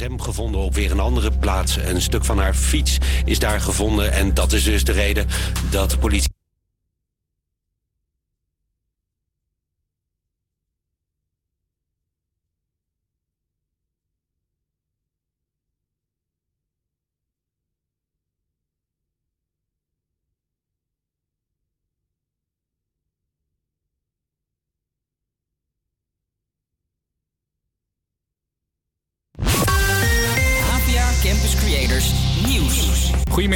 gsm gevonden op weer een andere plaats. Een stuk van haar fiets is daar gevonden. En dat is dus de reden dat de politie.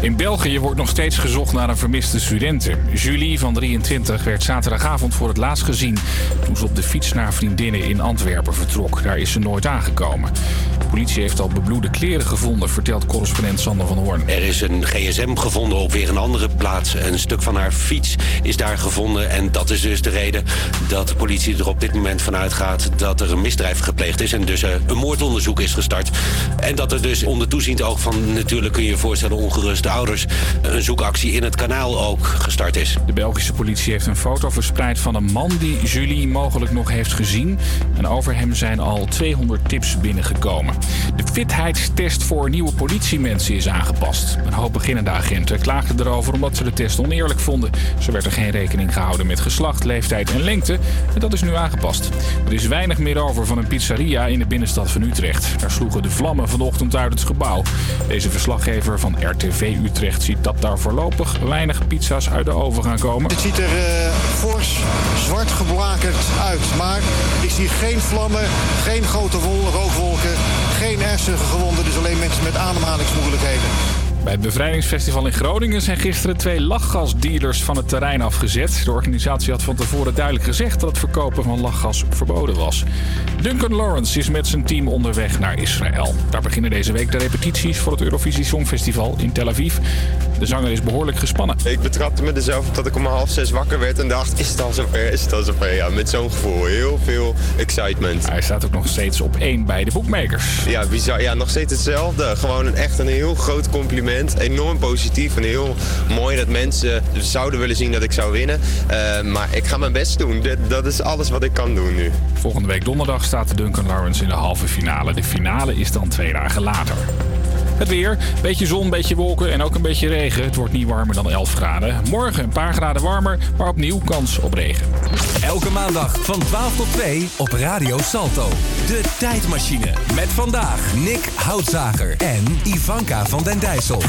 In België wordt nog steeds gezocht naar een vermiste studenten. Julie van 23 werd zaterdagavond voor het laatst gezien... toen ze op de fiets naar vriendinnen in Antwerpen vertrok. Daar is ze nooit aangekomen. De politie heeft al bebloede kleren gevonden, vertelt correspondent Sander van Hoorn. Er is een gsm gevonden op weer een andere plaats. Een stuk van haar fiets is daar gevonden. En dat is dus de reden dat de politie er op dit moment van uitgaat... dat er een misdrijf gepleegd is en dus eh, een moordonderzoek is gestart. En dat er dus onder toeziend oog van, natuurlijk kun je je voorstellen, ouders... een zoekactie in het kanaal ook gestart is. De Belgische politie heeft een foto verspreid van een man die Julie mogelijk nog heeft gezien. En over hem zijn al 200 tips binnengekomen. De fitheidstest voor nieuwe politiemensen is aangepast. Een hoop beginnende agenten klaagden erover omdat ze de test oneerlijk vonden. Zo werd er geen rekening gehouden met geslacht, leeftijd en lengte. En dat is nu aangepast. Er is weinig meer over van een pizzeria in de binnenstad van Utrecht. Daar sloegen de vlammen vanochtend uit het gebouw. Deze verslaggever van RTV Utrecht ziet dat daar voorlopig weinig pizza's uit de oven gaan komen. Het ziet er eh, fors, zwart geblakerd uit. Maar ik zie geen vlammen, geen grote wol- rookwolken, geen ernstige gewonden. Dus alleen mensen met ademhalingsmoeilijkheden. Bij het bevrijdingsfestival in Groningen zijn gisteren twee lachgasdealers van het terrein afgezet. De organisatie had van tevoren duidelijk gezegd dat het verkopen van lachgas verboden was. Duncan Lawrence is met zijn team onderweg naar Israël. Daar beginnen deze week de repetities voor het Eurovisie Songfestival in Tel Aviv. De zanger is behoorlijk gespannen. Ik betrapte me er zelf op dat ik om half zes wakker werd en dacht, is het al zover, is het al zover? Ja, met zo'n gevoel, heel veel excitement. Hij staat ook nog steeds op één bij de boekmakers. Ja, bizar. Ja, nog steeds hetzelfde. Gewoon een, echt een heel groot compliment. Enorm positief en heel mooi dat mensen zouden willen zien dat ik zou winnen. Eh, maar ik ga mijn best doen. Dat, dat is alles wat ik kan doen nu. Volgende week donderdag staat Duncan Lawrence in de halve finale. De finale is dan twee dagen later. Het weer, beetje zon, beetje wolken en ook een beetje regen. Het wordt niet warmer dan 11 graden. Morgen een paar graden warmer, maar opnieuw kans op regen. Elke maandag van 12 tot 2 op Radio Salto. De tijdmachine. Met vandaag Nick Houtzager en Ivanka van den Dijssel.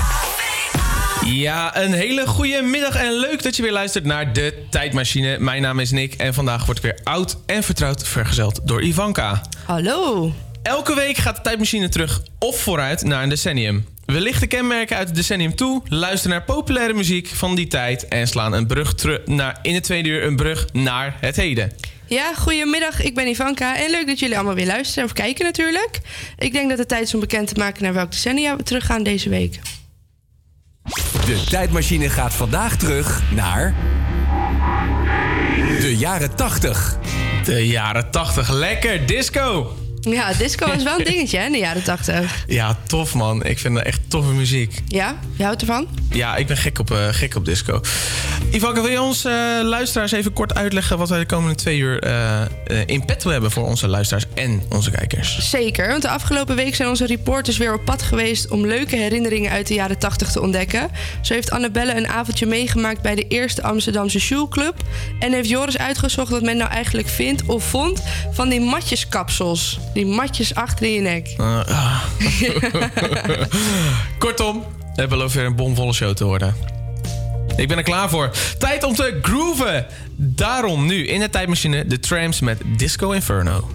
Ja, een hele goede middag en leuk dat je weer luistert naar de Tijdmachine. Mijn naam is Nick en vandaag wordt weer oud en vertrouwd vergezeld door Ivanka. Hallo. Elke week gaat de Tijdmachine terug of vooruit naar een decennium. We lichten kenmerken uit het decennium toe, luisteren naar populaire muziek van die tijd en slaan een brug terug naar in het tweede uur een brug naar het heden. Ja, goedemiddag. Ik ben Ivanka. En leuk dat jullie allemaal weer luisteren of kijken natuurlijk. Ik denk dat het tijd is om bekend te maken naar welk decennia we teruggaan deze week. De tijdmachine gaat vandaag terug naar. De jaren 80. De jaren 80, lekker disco! Ja, disco is wel een dingetje hè, in de jaren 80. Ja, tof man. Ik vind dat echt toffe muziek. Ja, je houdt ervan? Ja, ik ben gek op, eh, gek op disco. Ivanka, wil je ons eh, luisteraars even kort uitleggen... wat wij de komende twee uur eh, in petto hebben voor onze luisteraars en onze kijkers? Zeker, want de afgelopen week zijn onze reporters weer op pad geweest om leuke herinneringen uit de jaren 80 te ontdekken. Zo heeft Annabelle een avondje meegemaakt bij de eerste Amsterdamse Shoe Club. En heeft Joris uitgezocht wat men nou eigenlijk vindt of vond van die matjeskapsels. Die matjes achter in je nek. Uh, ah. Kortom, we beloven weer een bomvolle show te worden. Ik ben er klaar voor. Tijd om te grooven. Daarom nu in de tijdmachine de trams met Disco Inferno.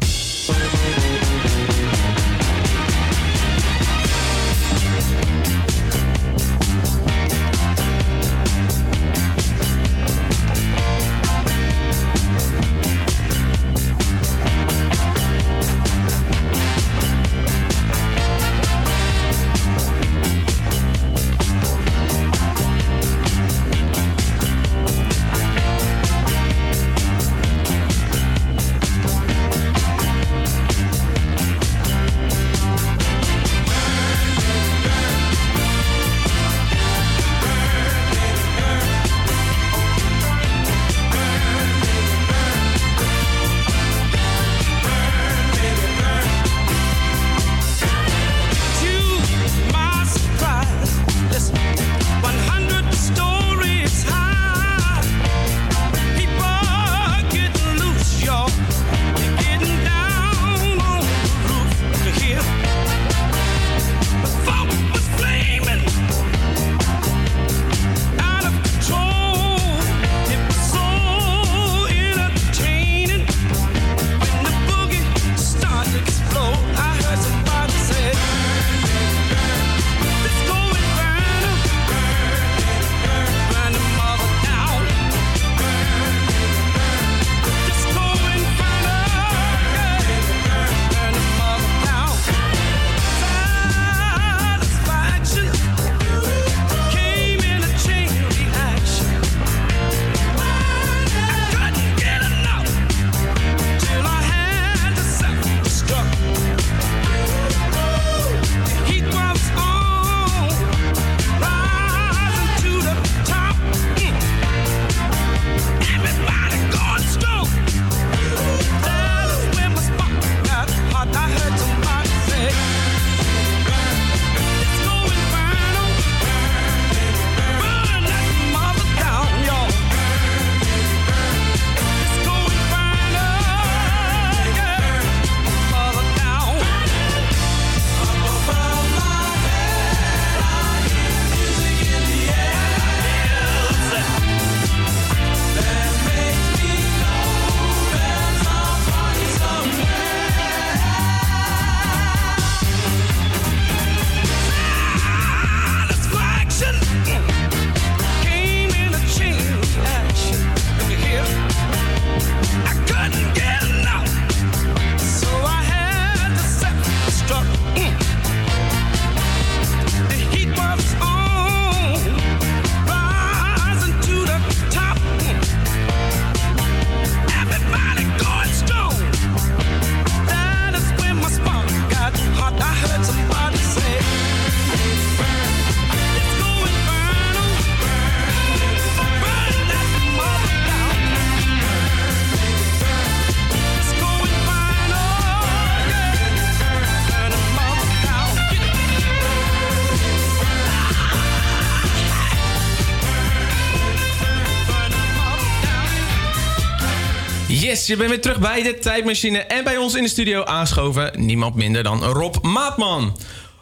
Yes, je bent weer terug bij de tijdmachine en bij ons in de studio aangeschoven. Niemand minder dan Rob Maatman.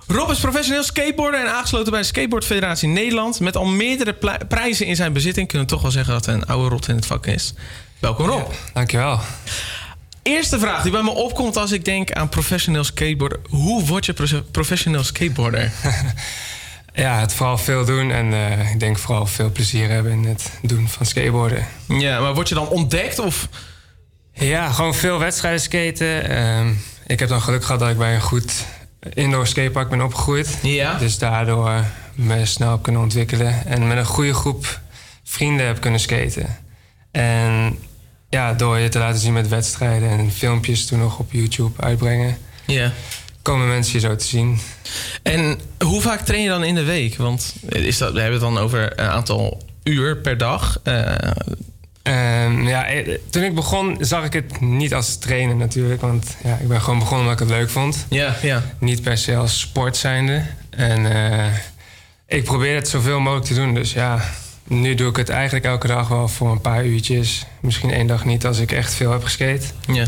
Rob is professioneel skateboarder en aangesloten bij de Skateboard Federatie Nederland. Met al meerdere prijzen in zijn bezitting kunnen we toch wel zeggen dat hij een oude rot in het vak is. Welkom Rob. Dankjewel. Eerste vraag die bij me opkomt als ik denk aan professioneel skateboarder. Hoe word je pro- professioneel skateboarder? Ja, het vooral veel doen en eh, ik denk vooral veel plezier hebben in het doen van skateboarden. ja, maar word je dan ontdekt of... Ja, gewoon veel wedstrijden skaten. Ehm, ik heb dan geluk gehad dat ik bij een goed indoor skatepark ben opgegroeid. Ja. Dus daardoor me snel heb kunnen ontwikkelen. En met een goede groep vrienden heb kunnen skaten. En ja, door je te laten zien met wedstrijden en filmpjes toen nog op YouTube uitbrengen... Ja. komen mensen je zo te zien. En hoe vaak train je dan in de week? Want is dat, we hebben het dan over een aantal uur per dag. Eh, Ehm, ja, eh, toen ik begon zag ik het niet als trainen natuurlijk. Want ja, ik ben gewoon begonnen omdat ik het leuk vond. ja, ja. Niet per se als sport zijnde. En eh, ik probeer het zoveel mogelijk te doen. Dus ja, nu doe ik het eigenlijk elke dag wel voor een paar uurtjes. Misschien één dag niet als ik echt veel heb geskate. ja.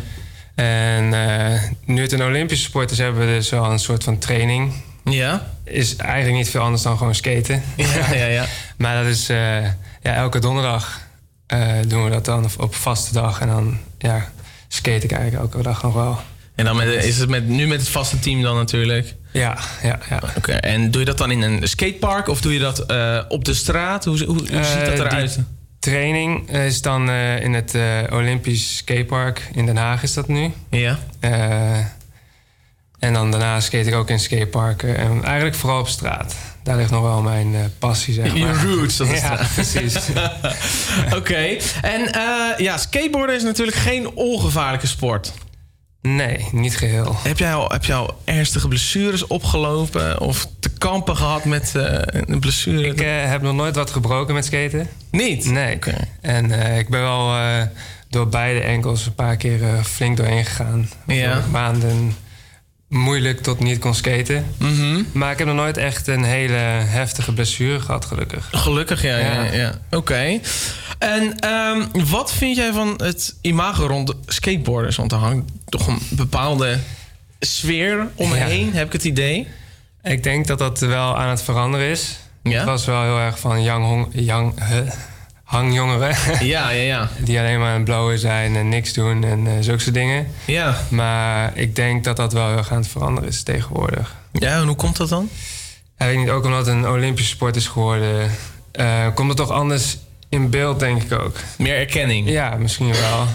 En eh, nu het een Olympische sport is, hebben we dus wel een soort van training. Ja? Is eigenlijk niet veel anders dan gewoon skaten. Ja, ja, ja. Maar dat is ja, elke donderdag doen we dat dan op vaste dag. En dan ja, skate ik eigenlijk elke dag nog wel. En dan met, is het met, nu met het vaste team dan natuurlijk. Ja, ja, ja. Oké. En doe je dat dan in een skatepark of doe je dat eh, op de straat? Hoe, hoe, hoe ziet dat Eh, eruit? training is dan eh, in het eh, Olympisch Skatepark in Den Haag is dat nu. Ja. Eh, en dan daarna skate ik ook in skateparken. En eigenlijk vooral op straat. Daar ligt nog wel mijn eh, passie, zeg Je maar. roots, dat is ja, precies. Oké. En eh, ja, skateboarden is natuurlijk geen ongevaarlijke sport. Nee, niet geheel. Heb jij al, heb jij al ernstige blessures opgelopen? Of te kampen gehad met eh, een blessure? Ik heb nog nooit wat gebroken met skaten. Niet? Nee. Oké. En ik ben wel door beide enkels een paar keer flink doorheen gegaan. Ja. Maanden moeilijk tot niet kon skaten. Mhm. Maar ik heb nog nooit echt een hele heftige blessure gehad, gelukkig. Gelukkig, ja. ja. Ja. ja, Oké. En ehm, wat vind jij van het imago rond skateboarders? Want er hangt toch een bepaalde sfeer omheen, heb ik het idee. Ik denk dat dat wel aan het veranderen is. Ja? Het was wel heel erg van young, hong, young, huh, hangjongeren. Ja, ja, ja. die alleen maar het blowen zijn en niks doen en eh, zulke soort dingen. Ja. Maar ik denk dat dat wel heel erg aan het veranderen is tegenwoordig. Ja, en hoe komt dat dan? Ja, weet niet, ook omdat het een Olympische sport is geworden, eh, komt het toch anders in beeld, denk ik ook. Meer erkenning. Ja, misschien wel.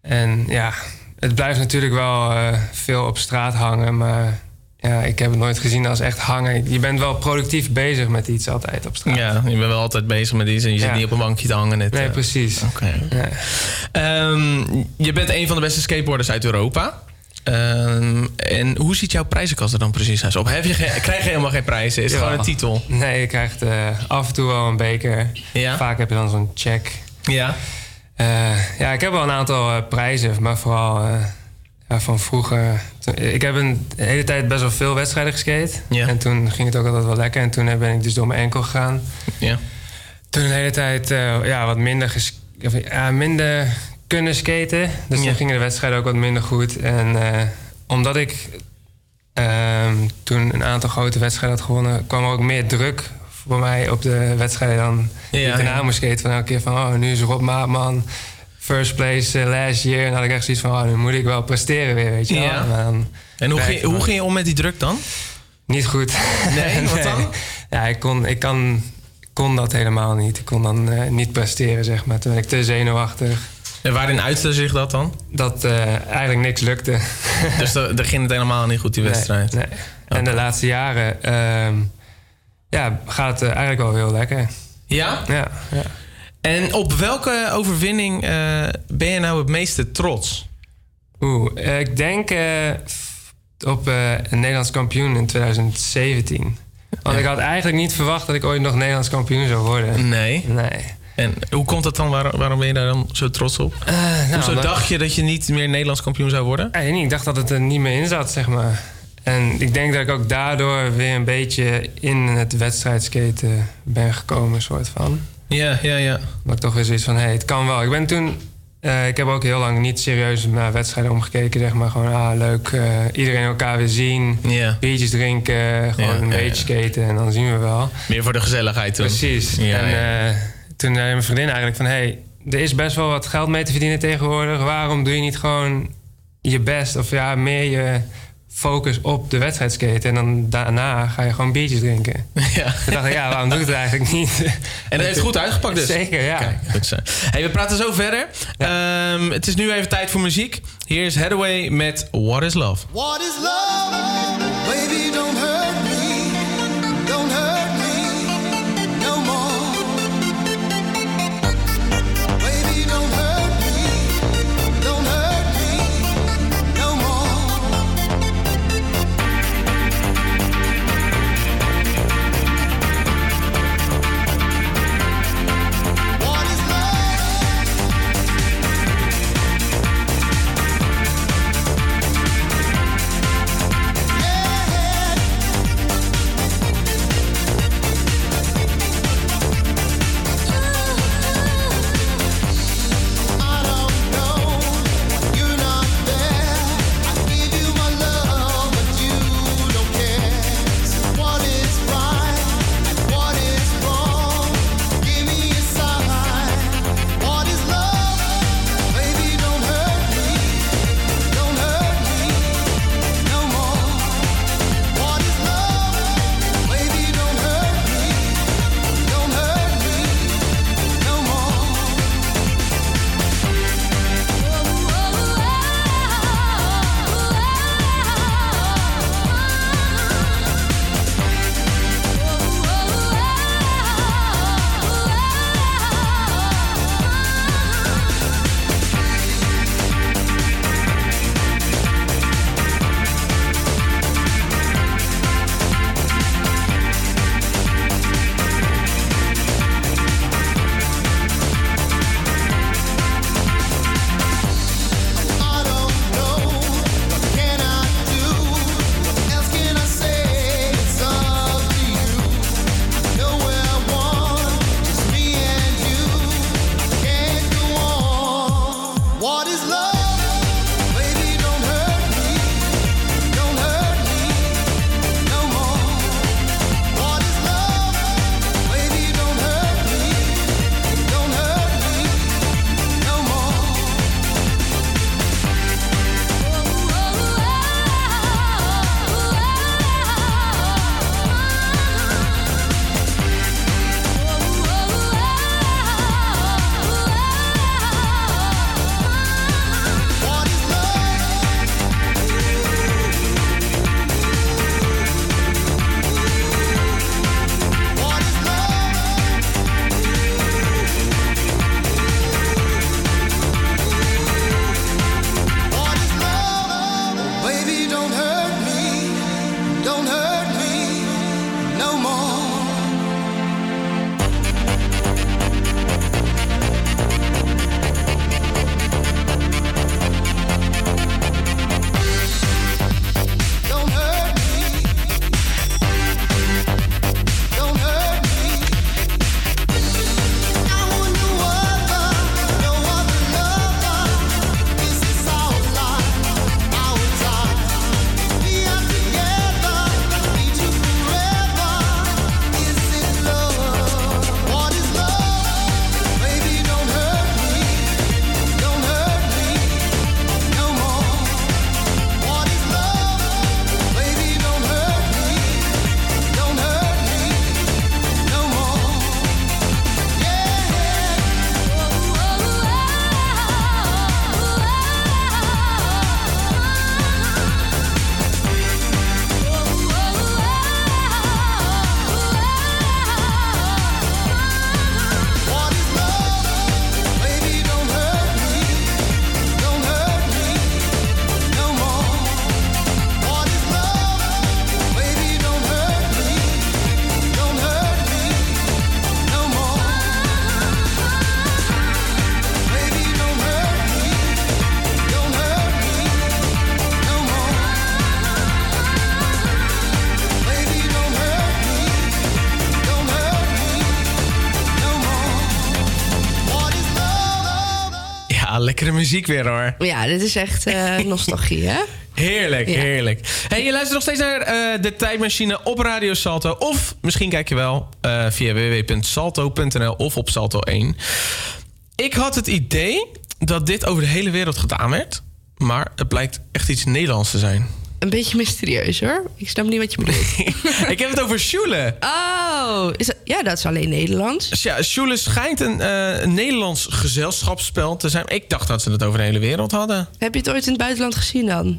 En ja, het blijft natuurlijk wel eh, veel op straat hangen, maar ja, ik heb het nooit gezien als echt hangen. Je bent wel productief bezig met iets altijd op straat. Ja, je bent wel altijd bezig met iets en je zit Ja. niet op een bankje te hangen. Net, Nee, eh. precies. Oké. Ja. Ehm, je bent een van de beste skateboarders uit Europa. Ehm, en hoe ziet jouw prijzenkast er dan precies uit? Op heb je geen- krijg je helemaal geen prijzen? Is het gewoon een titel? Nee, je krijgt eh, af en toe wel een beker. Ja. Vaak heb je dan zo'n check. Ja. Eh, ja, ik heb wel een aantal prijzen, maar vooral ja, van vroeger. Toen- Ik heb een de hele tijd best wel veel wedstrijden geskate. Ja. En toen ging het ook altijd wel lekker. En toen ben ik dus door mijn enkel gegaan. Ja. Toen een hele tijd eh, ja, wat minder, ges- of, ja, minder kunnen skaten. Dus Ja. toen gingen de wedstrijden ook wat minder goed. En eh, omdat ik ehm, toen een aantal grote wedstrijden had gewonnen, kwam er ook meer druk voor mij op de wedstrijden dan Ja, die ik daarna moest skaten. Van elke keer van, oh, nu is Rob Maatman first place eh, last year. En dan had ik echt zoiets van, oh, nu moet ik wel presteren weer, weet je wel. Ja. Maar dan En hoe ging, je hoe ging je om met die druk dan? Niet goed. Nee, wat dan? Ja, ik kon, ik kan, kon dat helemaal niet. Ik kon dan eh, niet presteren, zeg maar. Toen ben ik te zenuwachtig. En waarin uitte zich dat dan? Dat eh, eigenlijk niks lukte. Dus daar ging het helemaal niet goed, die wedstrijd. Nee, nee. En de laatste jaren ehm, ja, gaat het eigenlijk wel heel lekker. Ja? Ja, ja. En op welke overwinning eh, ben je nou het meeste trots? Oeh, eh, ik denk eh, op een Nederlands kampioen in 2017. Want ik had eigenlijk niet verwacht dat ik ooit nog Nederlands kampioen zou worden. Nee. Nee. En hoe komt dat dan? Waar- waarom ben je daar dan zo trots op? Nou, Hoezo omdat- dacht je dat je niet meer Nederlands kampioen zou worden? Ja, ik weet niet, ik dacht dat het er niet meer in zat, zeg maar. En ik denk dat ik ook daardoor weer een beetje in het wedstrijdskaten ben gekomen, soort van. Ja, ja, ja. Dat ik toch weer zoiets van, hé, hey, het kan wel. Ik ben toen Eh, ik heb ook heel lang niet serieus naar wedstrijden omgekeken. Zeg maar gewoon, ah, leuk. eh, iedereen elkaar weer zien. Ja. Biertjes drinken. Gewoon Ja, een ja, beetje skaten. En dan zien we wel. Meer voor de gezelligheid toen. Precies. Ja, en eh, toen zei mijn vriendin eigenlijk van... hey, er is best wel wat geld mee te verdienen tegenwoordig. Waarom doe je niet gewoon je best? Of ja, meer je focus op de wedstrijd skaten. En dan daarna ga je gewoon biertjes drinken. Ja. Toen dacht ik, ja, waarom doe ik het eigenlijk niet? En dat heeft goed uitgepakt dus. Zeker, ja. Kijk, goed zo. Hey, we praten zo verder. Ehm, het is nu even tijd voor muziek. Hier is Hathaway met What is Love. What is love? Baby, muziek weer hoor. Ja, dit is echt eh, nostalgie, hè? Heerlijk, Ja. heerlijk. Hey, je luistert nog steeds naar eh, de tijdmachine op Radio Salto. Of misschien kijk je wel eh, via www.salto.nl of op Salto 1. Ik had het idee dat dit over de hele wereld gedaan werd. Maar het blijkt echt iets Nederlands te zijn. Een beetje mysterieus, hoor. Ik snap niet wat je bedoelt. Ik heb het over Schule. Oh, is dat, ja, dat is alleen Nederlands. Ja, Schule schijnt een, eh, een Nederlands gezelschapsspel te zijn. Ik dacht dat ze het over de hele wereld hadden. Heb je het ooit in het buitenland gezien dan?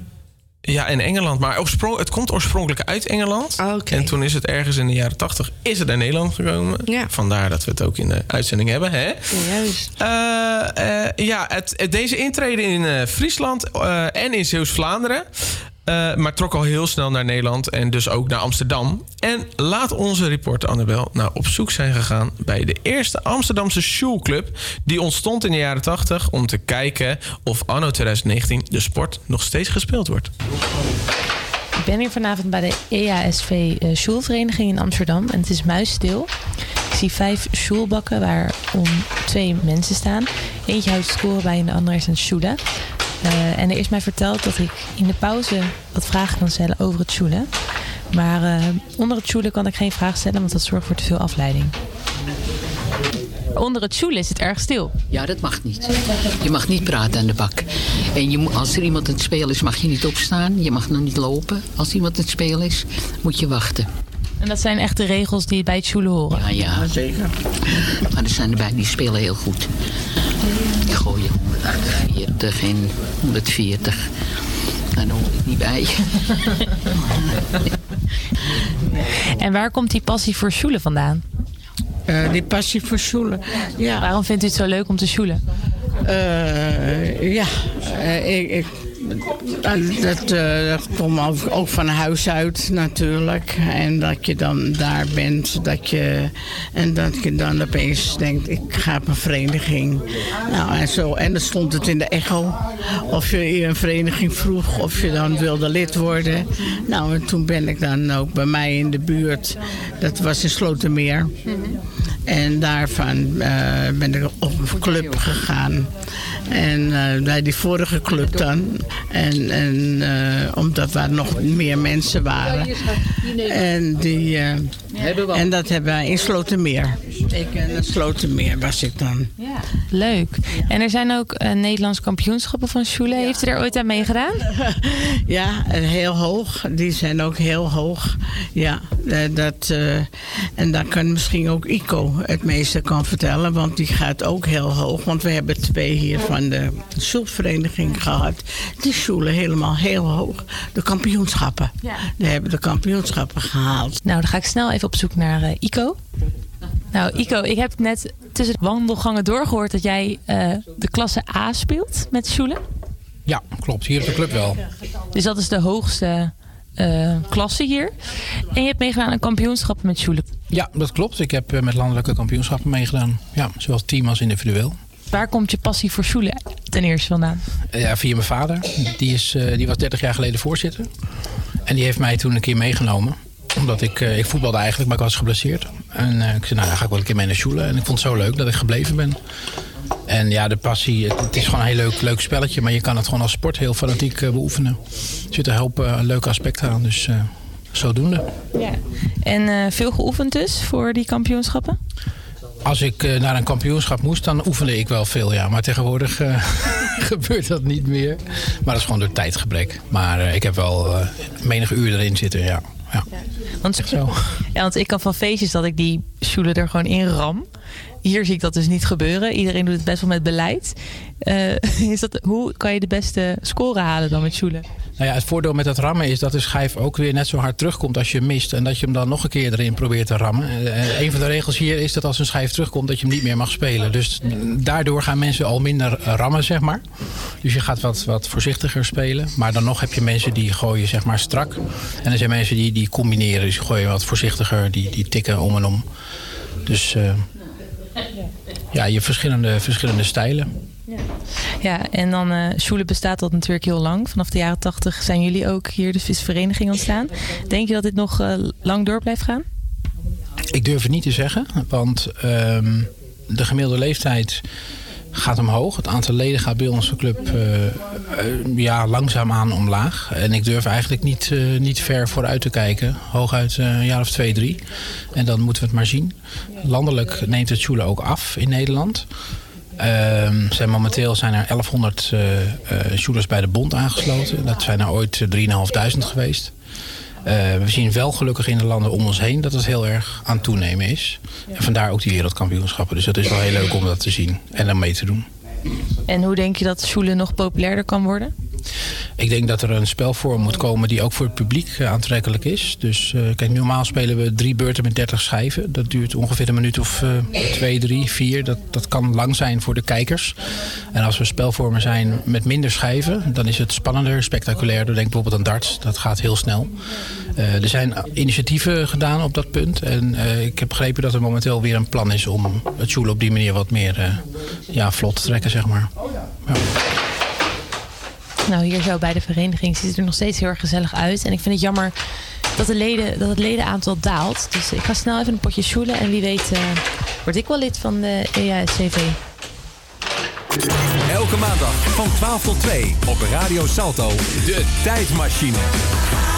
Ja, in Engeland. Maar het komt oorspronkelijk uit Engeland. En toen is het ergens in de jaren tachtig is het naar Nederland gekomen. Vandaar dat we het ook in de uitzending hebben. Hè? Juist. Eh, eh, ja, het, het- deze intrede in Friesland en in Zeeuws-Vlaanderen. Eh, maar trok al heel snel naar Nederland en dus ook naar Amsterdam. En laat onze reporter Annabel nou op zoek zijn gegaan bij de eerste Amsterdamse Sjoelclub. Die ontstond in de jaren 80 om te kijken of anno 2019 de sport nog steeds gespeeld wordt. Ik ben hier vanavond bij de EASV eh Sjoelvereniging in Amsterdam en het is muisstil. Ik zie vijf sjoelbakken waar om twee mensen staan. Eentje houdt score bij en de andere is een sjoelen. Eh, en er is mij verteld dat ik in de pauze wat vragen kan stellen over het sjoelen. Maar eh, onder het sjoelen kan ik geen vraag stellen, want dat zorgt voor te veel afleiding. Onder het sjoelen is het erg stil. Ja, dat mag niet. Je mag niet praten aan de bak. En je, moet- als er iemand aan het spelen is, mag je niet opstaan. Je mag nog niet lopen. Als iemand aan het spelen is, moet je wachten. En dat zijn echt de regels die bij het sjoelen horen. Ja, ja. zeker. Maar er zijn erbij die spelen heel goed. Die gooien 148 en 140. En daar hoor ik niet bij. En waar komt die passie voor sjoelen vandaan? Eh, die passie voor sjoelen. Ja. Waarom vindt u het zo leuk om te sjoelen? Eh, ja, eh, ik, ik, eh, dat, eh, dat komt ook, van huis uit natuurlijk. En dat je dan daar bent. Dat je, en dat je dan opeens denkt, ik ga op een vereniging. Nou, en, zo, en dan stond het in de echo. Of je een vereniging vroeg of je dan wilde lid worden. Nou, en toen ben ik dan ook bij mij in de buurt. Dat was in Slotermeer. En daarvan eh, ben ik op een club gegaan. En eh, bij die vorige club dan. En, en eh, omdat er nog meer mensen waren. En, die, eh, en dat hebben wij in Slotermeer. Ik in Slotermeer was ik dan. Leuk. En er zijn ook eh, Nederlands kampioenschappen van sjoelen. Heeft u er ooit aan meegedaan? Ja, heel hoog. Die zijn ook heel hoog. Ja, eh, dat, eh, en daar kan misschien ook Ico het meeste kan vertellen. Want die gaat ook heel hoog. Want we hebben twee hier van de Schulvereniging gehad. Die sjoelen helemaal heel hoog. De kampioenschappen. Ja. Die hebben de kampioenschappen gehaald. Nou, dan ga ik snel even op zoek naar eh, Ico. Nou, Ico, ik heb net tussen de wandelgangen doorgehoord dat jij eh, de klasse A speelt met sjoelen. Ja, klopt. Hier op de club wel. Dus dat is de hoogste eh, klasse hier. En je hebt meegedaan aan kampioenschappen met sjoelen. Ja, dat klopt. Ik heb met landelijke kampioenschappen meegedaan. Ja, zowel team als individueel. Waar komt je passie voor sjoelen ten eerste vandaan? Eh, Ja, via mijn vader. Die, is, eh, die was 30 jaar geleden voorzitter. En die heeft mij toen een keer meegenomen. Omdat ik, eh, ik voetbalde eigenlijk, maar ik was geblesseerd. En ik zei, nou, dan ga ik wel een keer mee naar Sjoelen. En ik vond het zo leuk dat ik gebleven ben. En ja, de passie, het, het is gewoon een heel leuk, leuk spelletje. Maar je kan het gewoon als sport heel fanatiek beoefenen. Er zitten een hoop eh, leuke aspecten aan. Dus zodoende. Ja. En veel geoefend dus voor die kampioenschappen? Als ik eh, naar een kampioenschap moest, dan oefende ik wel veel, ja. Maar tegenwoordig eh, gebeurt dat niet meer. Maar dat is gewoon door tijdgebrek. Maar eh, ik heb wel menige uur erin zitten, ja. ja. Want, Ja, want ik kan van feestjes dat ik die sjoelen er gewoon in ram. Hier zie ik dat dus niet gebeuren. Iedereen doet het best wel met beleid. Eh, is dat, hoe kan je de beste score halen dan met sjoelen? Nou ja, het voordeel met het rammen is dat de schijf ook weer net zo hard terugkomt als je mist. En dat je hem dan nog een keer erin probeert te rammen. Eh, een van de regels hier is dat als een schijf terugkomt dat je hem niet meer mag spelen. Dus daardoor gaan mensen al minder eh, rammen, zeg maar. Dus je gaat wat, wat voorzichtiger spelen. Maar dan nog heb je mensen die gooien zeg maar strak. En er zijn mensen die, die combineren. Dus die gooien wat voorzichtiger, die, die tikken om en om. Dus eh, ja, je hebt verschillende, verschillende stijlen. Ja, en dan eh Sjoelen bestaat dat natuurlijk heel lang. Vanaf de jaren tachtig zijn jullie ook hier de visvereniging ontstaan. Denk je dat dit nog eh, lang door blijft gaan? Ik durf het niet te zeggen, want ehm, de gemiddelde leeftijd gaat omhoog. Het aantal leden gaat bij onze club eh, eh, ja, langzaamaan omlaag. En ik durf eigenlijk niet, eh, niet ver vooruit te kijken. Hooguit een jaar of twee, drie. En dan moeten we het maar zien. Landelijk neemt het Schule ook af in Nederland. Ehm, zijn momenteel zijn er 1100 uh, Schulers bij de bond aangesloten. Dat zijn er ooit 3.500 geweest. Uh, we zien wel gelukkig in de landen om ons heen dat het heel erg aan toenemen is. En vandaar ook die wereldkampioenschappen. Dus dat is wel heel leuk om dat te zien en dan mee te doen. En hoe denk je dat Schule nog populairder kan worden? Ik denk dat er een spelvorm moet komen die ook voor het publiek eh, aantrekkelijk is. Dus uh, kijk, normaal spelen we drie beurten met 30 schijven. Dat duurt ongeveer een minuut of uh, twee, drie, vier. Dat, dat kan lang zijn voor de kijkers. En als we spelvormen zijn met minder schijven, dan is het spannender, spectaculairder. Denk bijvoorbeeld aan darts, dat gaat heel snel. Uh, er zijn initiatieven gedaan op dat punt. En ik heb begrepen dat er momenteel weer een plan is om het Joule op die manier wat meer ja, vlot te trekken, zeg maar. Ja. Nou, hier zo bij de vereniging ziet het er nog steeds heel erg gezellig uit. En ik vind het jammer dat, de leden, dat het ledenaantal daalt. Dus ik ga snel even een potje sjoelen. En wie weet uh, word ik wel lid van de EASCV. Elke maandag van 12 tot 2 op Radio Salto. De tijdmachine.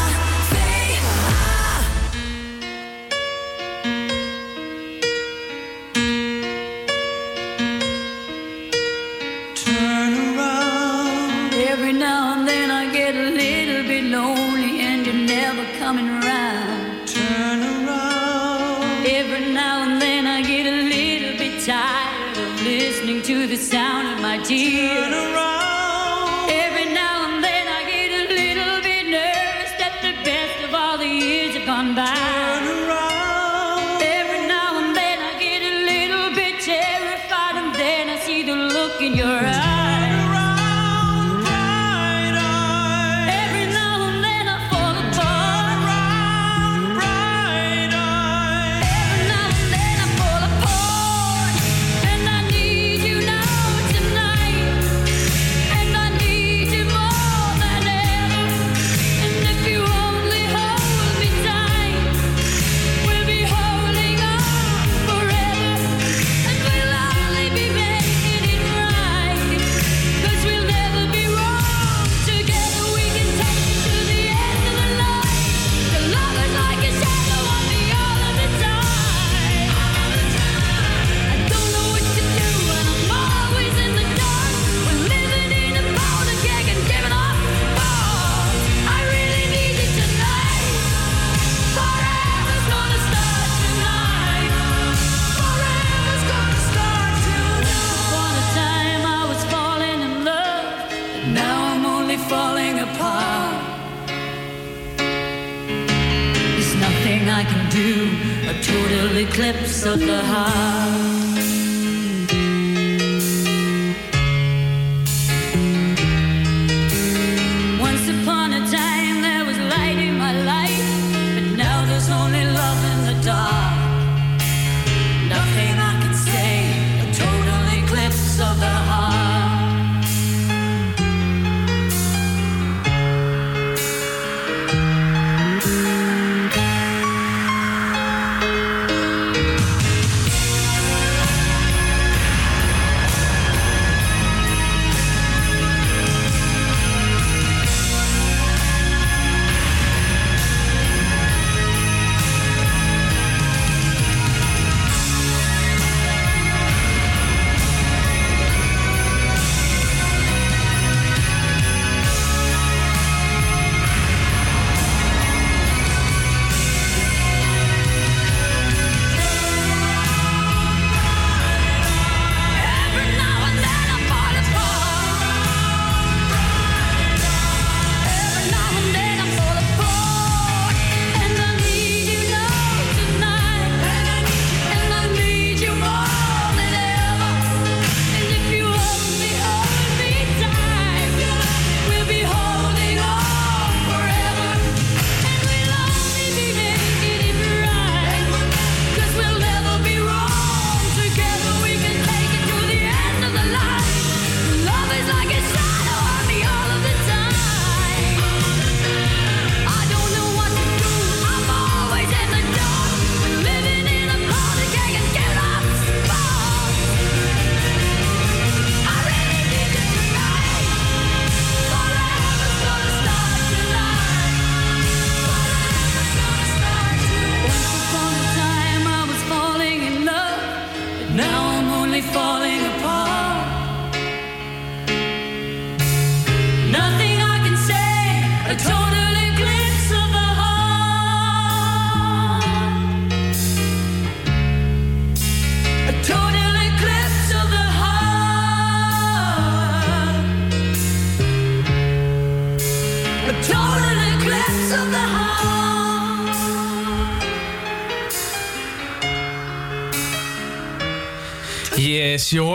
Of the heart.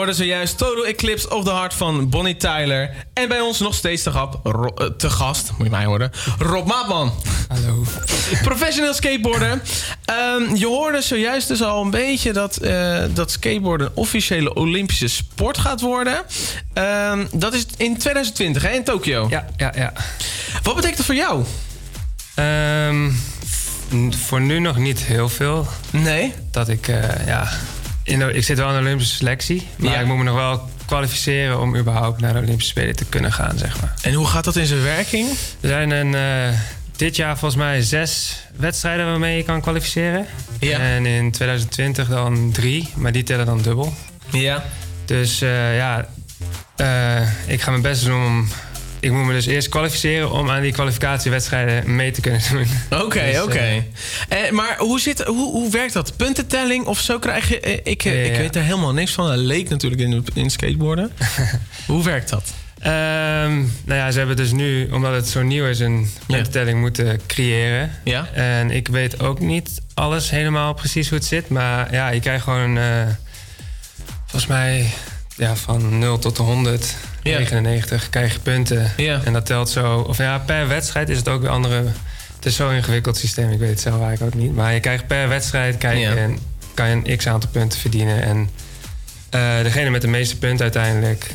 Yes, je hoorde zojuist Total Eclipse of the Heart van Bonnie Tyler. En bij ons nog steeds te, gap, Ro- eh, te gast, moet je mij horen, Rob Maatman. Hallo. Professioneel skateboarder. Ehm, je hoorde zojuist dus al een beetje dat, eh, dat skateboarden een officiële Olympische sport gaat worden. Ehm, dat is in 2020, hè, in Tokio. Ja, ja, ja. Wat betekent dat voor jou? Ehm, voor nu nog niet heel veel. Nee? Dat ik, eh, ja... In de, ik zit wel in de Olympische selectie. Maar Ja. ik moet me nog wel kwalificeren om überhaupt naar de Olympische Spelen te kunnen gaan, zeg maar. En hoe gaat dat in zijn werking? Er zijn een, eh, dit jaar volgens mij zes wedstrijden waarmee je kan kwalificeren. Ja. En in 2020 dan drie, maar die tellen dan dubbel. Ja. Dus eh, ja, eh, ik ga mijn best doen om... Ik moet me dus eerst kwalificeren om aan die kwalificatiewedstrijden mee te kunnen doen. Oké, Dus, oké. eh, Eh, maar hoe, zit, hoe, hoe werkt dat? Puntentelling of zo krijg je... eh, ik, ik weet er helemaal niks van. Dat leek natuurlijk in, in skateboarden. hoe werkt dat? Ehm, nou ja, ze hebben dus nu, omdat het zo nieuw is, een puntentelling moeten creëren. Ja. En ik weet ook niet alles helemaal precies hoe het zit. Maar ja, je krijgt gewoon, volgens mij, ja, van 0 tot 100, Ja. 99 krijg je punten. Ja. En dat telt zo, of ja, per wedstrijd is het ook weer andere. Het is zo'n ingewikkeld systeem, ik weet het zelf eigenlijk ook niet. Maar je krijgt per wedstrijd krijg je een, kan je een x aantal punten verdienen. En eh, degene met de meeste punten uiteindelijk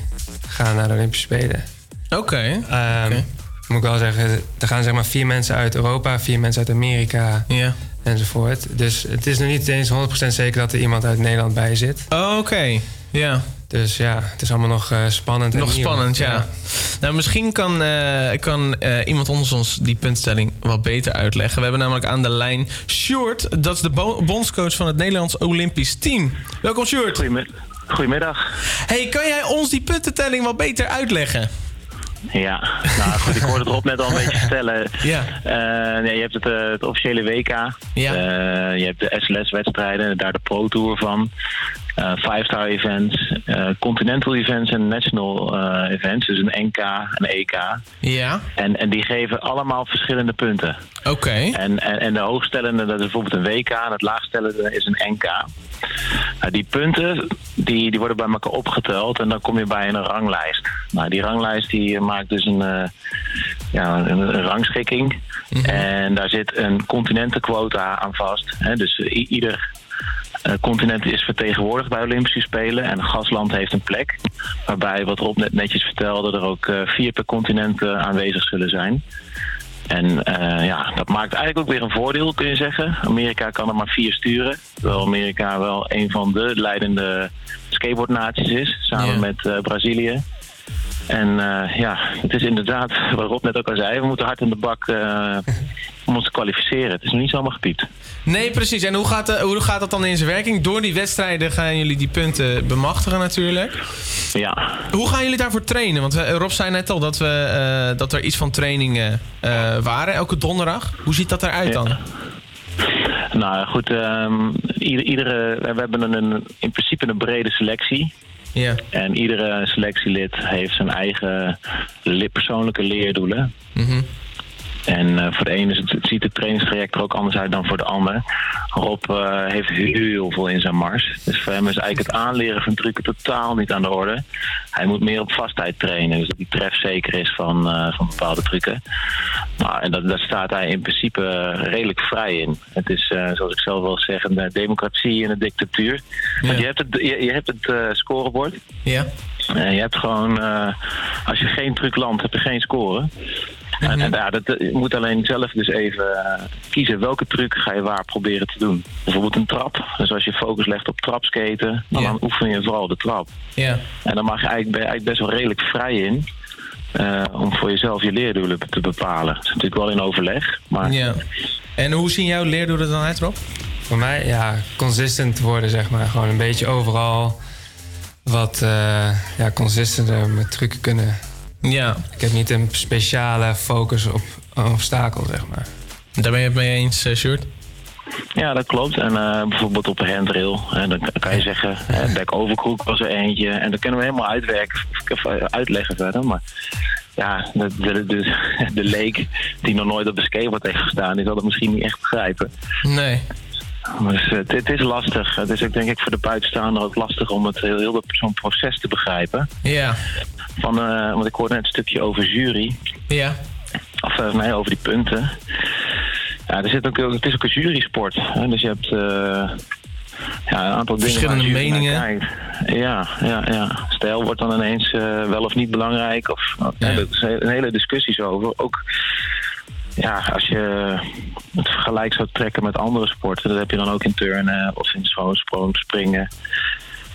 gaan naar de Olympische Spelen. Oké. Ehm, Moet ik wel zeggen, er gaan zeg maar vier mensen uit Europa, vier mensen uit Amerika Ja. enzovoort. Dus het is nog niet eens 100% zeker dat er iemand uit Nederland bij zit. Oh, Oké, ja. Dus ja, het is allemaal nog eh, spannend. en Nog nieuw. spannend, ja. Nou, misschien kan, eh, kan eh, iemand anders ons die puntenstelling wat beter uitleggen. We hebben namelijk aan de lijn Sjoerd. Dat is de bo- bondscoach van het Nederlands Olympisch Team. Welkom, Sjoerd. Goedemiddag. Hey, kan jij ons die puntentelling wat beter uitleggen? Ja, nou goed, ik hoorde het Rob net al een beetje vertellen. Ja. Eh, nee, je hebt het, eh, het officiële WK. Ja. Eh, je hebt de SLS-wedstrijden, daar de Pro Tour van. Eh Five-star events, eh, continental events en national eh, events. Dus een NK, een EK. Ja. En, en die geven allemaal verschillende punten. Oké. En, en, en de hoogstellende, dat is bijvoorbeeld een WK. En het laagstellende is een NK. Nou, die punten die, die worden bij elkaar opgeteld en dan kom je bij een ranglijst. Nou, die ranglijst die maakt dus een, ja, een, een rangschikking. En daar zit een continentenquota aan vast. Hè? Dus ieder continent is vertegenwoordigd bij Olympische Spelen. En een gastland heeft een plek. Waarbij, wat Rob net netjes vertelde, er ook eh, vier per continent eh, aanwezig zullen zijn. En eh, ja, dat maakt eigenlijk ook weer een voordeel, kun je zeggen. Amerika kan er maar vier sturen. Terwijl Amerika wel een van de leidende skateboardnaties is, samen met eh, Brazilië. En eh, ja, het is inderdaad, wat Rob net ook al zei, we moeten hard in de bak eh, om ons te kwalificeren. Het is niet zomaar gepiept. Nee, precies. En hoe gaat, eh, hoe gaat dat dan in zijn werking? Door die wedstrijden gaan jullie die punten bemachtigen natuurlijk. Ja. Hoe gaan jullie daarvoor trainen? Want eh, Rob zei net al dat, we, eh, dat er iets van trainingen waren elke donderdag. Hoe ziet dat eruit dan? Nou ja, goed, ehm, ieder- iedere, we hebben een, in principe een brede selectie. Ja. En iedere selectielid heeft zijn eigen persoonlijke leerdoelen. Mhm. En eh, voor de ene is het, ziet het trainingstraject er ook anders uit dan voor de ander. Rob eh, heeft heel veel in zijn mars. Dus voor hem is eigenlijk het aanleren van trucken totaal niet aan de orde. Hij moet meer op vastheid trainen. Dus dat hij trefzeker is van, eh, van bepaalde trucken. Nou, en dat, daar staat hij in principe redelijk vrij in. Het is, zoals ik zelf wel zeg, een democratie en een dictatuur. Want je hebt het, je, je hebt het scorebord. Ja. En je hebt gewoon, als je geen truc landt, heb je geen score. En, en ja, dat, je moet alleen zelf dus even eh, kiezen welke truc ga je waar proberen te doen. Bijvoorbeeld een trap. Dus als je focus legt op trapskaten, dan, dan oefen je vooral de trap. Ja. En dan mag je eigenlijk, ben je eigenlijk best wel redelijk vrij in. eh, om voor jezelf je leerdoelen te bepalen. Dat is natuurlijk wel in overleg. Maar Ja. En hoe zien jouw leerdoelen er dan uit, Rob? Voor mij, ja, consistent worden, zeg maar. Gewoon een beetje overal wat eh, ja, consistenter met trucken kunnen. Ja. Ik heb niet een speciale focus op een obstakel, zeg maar. Daar ben je het mee eens, uh, Sjoerd? Ja, dat klopt. En eh, bijvoorbeeld op een handrail. hè, dan kan je zeggen, hè, back overcrook was er eentje. En dat kunnen we helemaal uitwerken, of, eh, uitleggen verder. Maar ja, de, de, de, de leek die nog nooit op een skateboard heeft gestaan, die zal het misschien niet echt begrijpen. Nee. Dus eh, het, het is lastig. Het is ook denk ik voor de buitenstaander ook lastig om het heel, heel dat- zo'n proces te begrijpen. Ja. Van, eh, want ik hoorde net een stukje over jury. Ja. Of eh, nee, over die punten. Ja, er zit ook, het is ook een jurysport. Hè? Dus je hebt eh, ja, een aantal dingen. Verschillende jury meningen. Ja, ja, ja. Stijl wordt dan ineens wel of niet belangrijk. Of, ja. Er een hele discussies over. Ook ja, als je het vergelijk zou trekken met andere sporten, dat heb je dan ook in turnen of in schoonsprong, springen.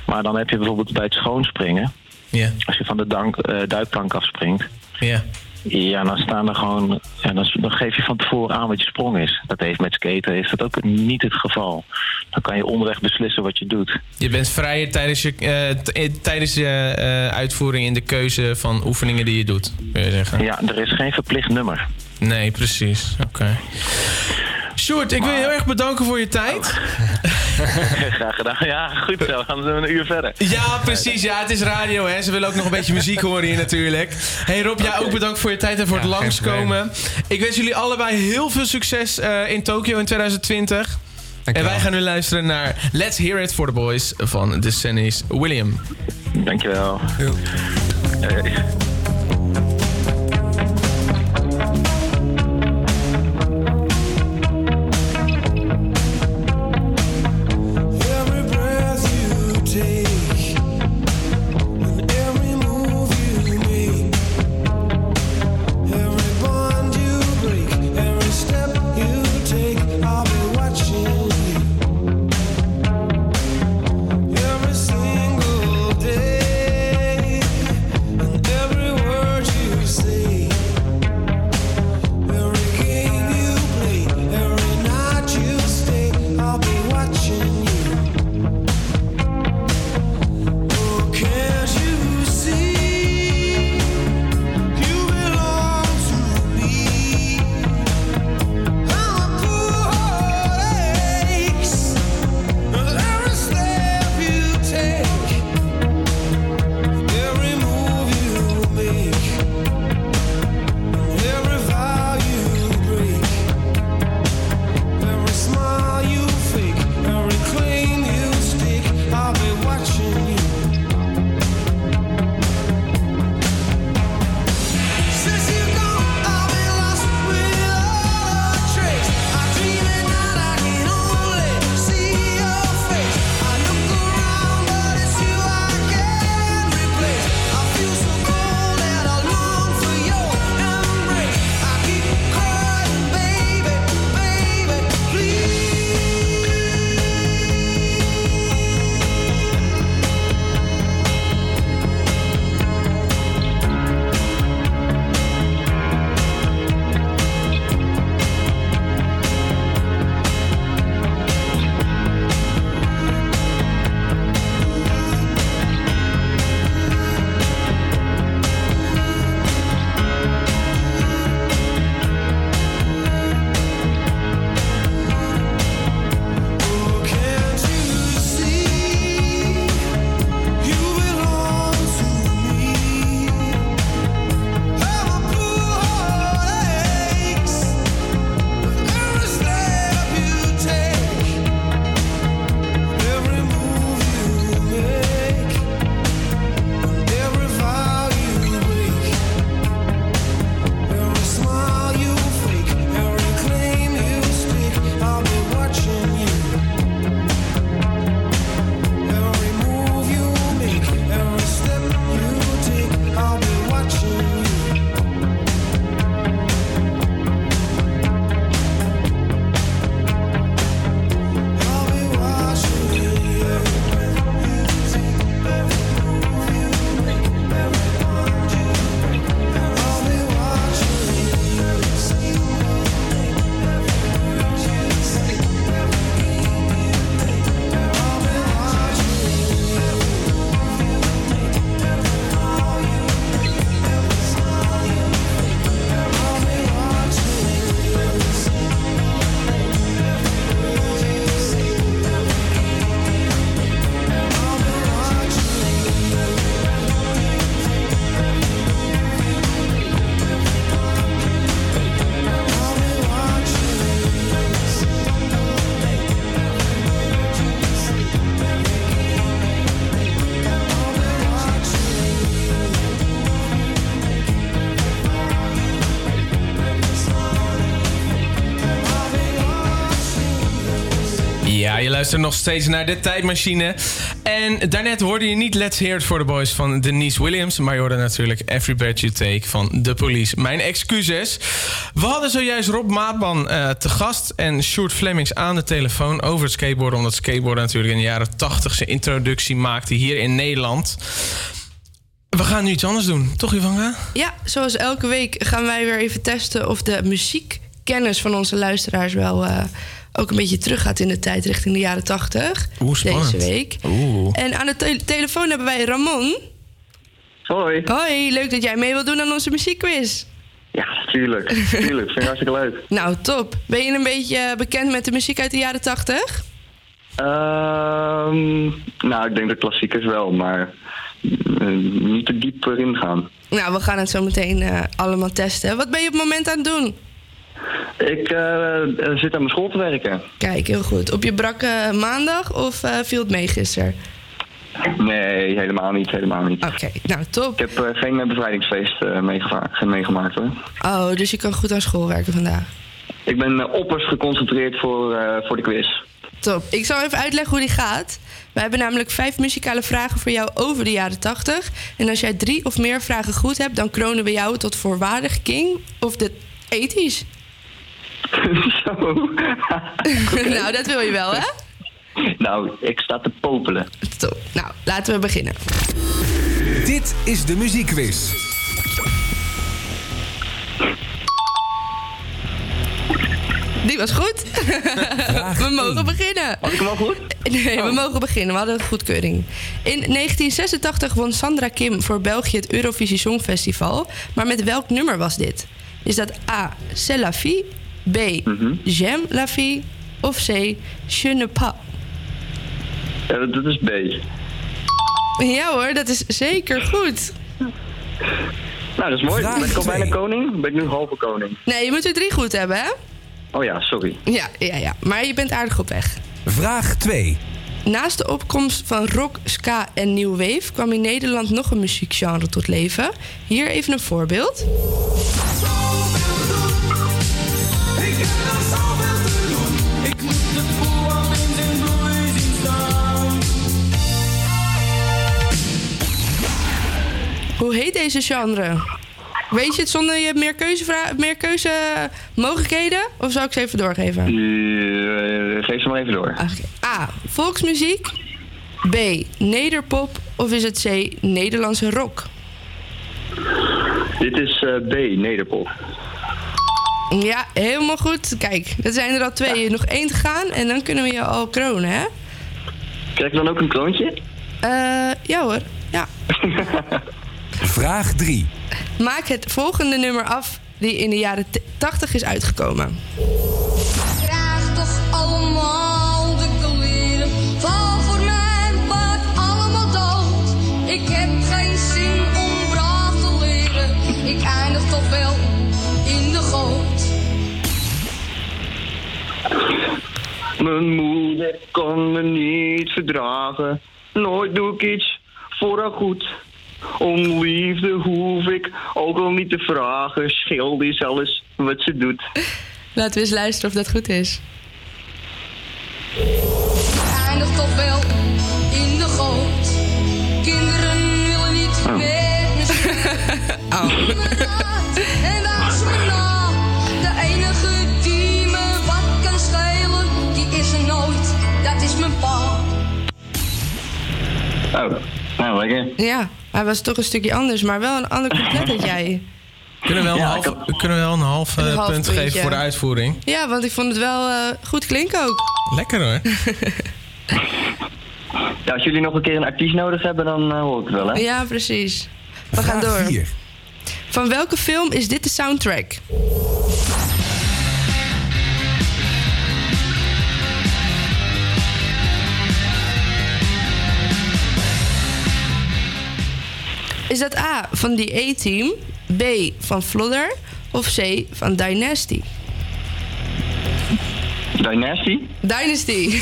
Maar dan heb je bijvoorbeeld bij het schoonspringen, Ja. als je van de dank, eh, duikplank afspringt, Ja. ja, dan staan er gewoon. Ja, dan, dan geef je van tevoren aan wat je sprong is. Dat heeft met skaten is dat ook niet het geval. Dan kan je onderweg beslissen wat je doet. Je bent vrijer tijdens je, eh, eh, tijdens je uitvoering in de keuze van oefeningen die je doet, je zeggen. Ja, er is geen verplicht nummer. Nee, precies. Oké. Sjoerd, ik wil je heel erg bedanken voor je tijd. Graag gedaan. Ja, goed zo. We gaan een uur verder. Ja, precies. Ja, het is radio, hè. Ze willen ook nog een beetje muziek horen hier natuurlijk. Hey Rob, jij ook bedankt voor je tijd en voor het langskomen. Ik wens jullie allebei heel veel succes eh, in Tokio in 2020. En wij gaan nu luisteren naar Let's Hear It for the Boys van The Sunny's William. Dankjewel. Hey. Luistert nog steeds naar de tijdmachine. En daarnet hoorde je niet Let's Hear It for the Boys van Denise Williams. Maar je hoorde natuurlijk Every Breath You Take van The Police. Mijn excuses. We hadden zojuist Rob Maatman eh, te gast en Sjoerd Flemings aan de telefoon over het skateboarden. Omdat skateboarden natuurlijk in de jaren 80 zijn introductie maakte hier in Nederland. We gaan nu iets anders doen, toch Ivanka? Ja, zoals elke week gaan wij weer even testen of de muziekkennis van onze luisteraars wel eh, ook een beetje teruggaat in de tijd richting de jaren 80. Oeh, spannend. Deze week. Oeh. En aan de te- telefoon hebben wij Ramon. Hoi. Hoi, leuk dat jij mee wilt doen aan onze muziekquiz. Ja, tuurlijk. Tuurlijk. Vind ik hartstikke leuk. Nou, top. Ben je een beetje bekend met de muziek uit de jaren 80? Ehm, nou, ik denk de klassiekers wel, maar eh, niet te diep erin gaan. Nou, we gaan het zo meteen eh, allemaal testen. Wat ben je op het moment aan het doen? Ik eh, eh, zit aan mijn school te werken. Kijk, heel goed. Op je brakke maandag of eh, viel het mee gisteren? Nee, helemaal niet. Helemaal niet. Oké, nou top. Ik heb eh, geen eh, bevrijdingsfeest eh, meegemaakt hoor. Oh, dus je kan goed aan school werken vandaag. Ik ben eh, oppers geconcentreerd voor, eh, voor de quiz. Top. Ik zal even uitleggen hoe die gaat. We hebben namelijk vijf muzikale vragen voor jou over de jaren 80. En als jij drie of meer vragen goed hebt, dan kronen we jou tot voorwaardig king of de 80s. Zo. nou, dat wil je wel, hè? Nou, ik sta te popelen. Top. Nou, laten we beginnen. Dit is de muziekquiz. Die was goed. we mogen beginnen. Had ik hem al goed? Nee, we mogen beginnen. We hadden goedkeuring. In 1986 won Sandra Kim voor België het Eurovisie Songfestival. Maar met welk nummer was dit? Is dat A. C'est la vie? B. J'aime la vie? Of C. Je ne pas? Ja, dat, dat is B. Ja hoor, dat is zeker goed. Nou, dat is mooi. Vraag ben ik al bijna koning? Ben ik nu halve koning? Nee, je moet er drie goed hebben, hè? Oh ja, sorry. Ja, ja, ja. Maar je bent aardig op weg. Vraag 2. Naast de opkomst van rock, ska en new wave kwam in Nederland nog een muziekgenre tot leven. Hier even een voorbeeld. Hoe heet deze genre? Weet je het zonder je meer, keuzevra- meer keuzemogelijkheden? Of zal ik ze even doorgeven? Eh, geef ze maar even door. A. Volksmuziek. B. Nederpop. Of is het C. Nederlandse rock? Dit is eh, B, Nederpop. Ja, helemaal goed. Kijk, er zijn er al twee. Nog één te gaan en dan kunnen we je al kronen, hè? Krijg ik dan ook een kroontje? Eh, ja hoor. Ja. Vraag 3. Maak het volgende nummer af die in de jaren t- 80 is uitgekomen. Krijg toch allemaal de kleren. Val voor mijn part allemaal dood. Ik heb geen zin om braaf te leren. Ik eindig toch wel Mijn moeder kan me niet verdragen. Nooit doe ik iets voor haar goed. Om liefde hoef ik ook al niet te vragen. Scheelt is alles wat ze doet. Laten we eens luisteren of dat goed is. Eindig toch wel in de goot. Kinderen willen niet met me spelen. Oh, nou lekker. Ja, hij was toch een stukje anders, maar wel een ander couplet dan jij. Kunnen we wel een Ja, half, kunnen we wel een half, eh, Een half punt geven voor de uitvoering? Ja, want ik vond het wel eh, goed klinken ook. Lekker hoor. Ja, als jullie nog een keer een artiest nodig hebben, dan eh, hoor ik het wel, hè? Ja, precies. We gaan door. 4. Van welke film is dit de soundtrack? Is dat A van die A-team, B van Flodder of C van Dynasty? Dynasty? Dynasty.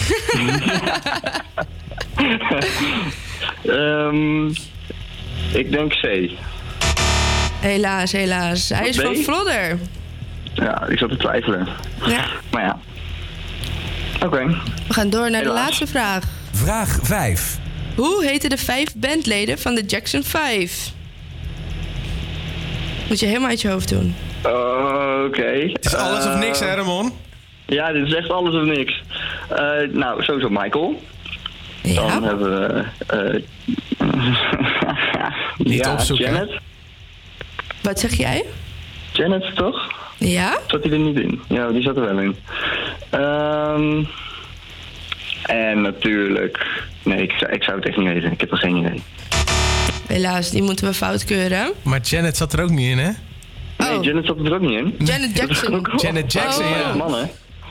Ehm, ik denk C. helaas, helaas. Hij is B? van Flodder. Ja, ik zat te twijfelen. Ja. Maar ja. Oké. We gaan door naar de laatste vraag. Vraag 5. Hoe heten de vijf bandleden van de Jackson 5? Moet je helemaal uit je hoofd doen. Oké. Het is alles of niks, hè, Ramon? Ja, dit is echt alles of niks. Eh, nou, sowieso Michael. Dan hebben we... eh Niet ja, opzoeken. Janet. Wat zeg jij? Janet, toch? Ja? Zat hij er niet in? Ja, die zat er wel in. Ehm, en natuurlijk... Nee, ik, zou- ik zou het echt niet weten. Ik heb er geen idee. Helaas, die moeten we fout keuren. Maar Janet zat er ook niet in, hè? Nee, Janet zat er ook niet in. Janet Jackson. Janet Jackson, Oh. ja. Man, hè?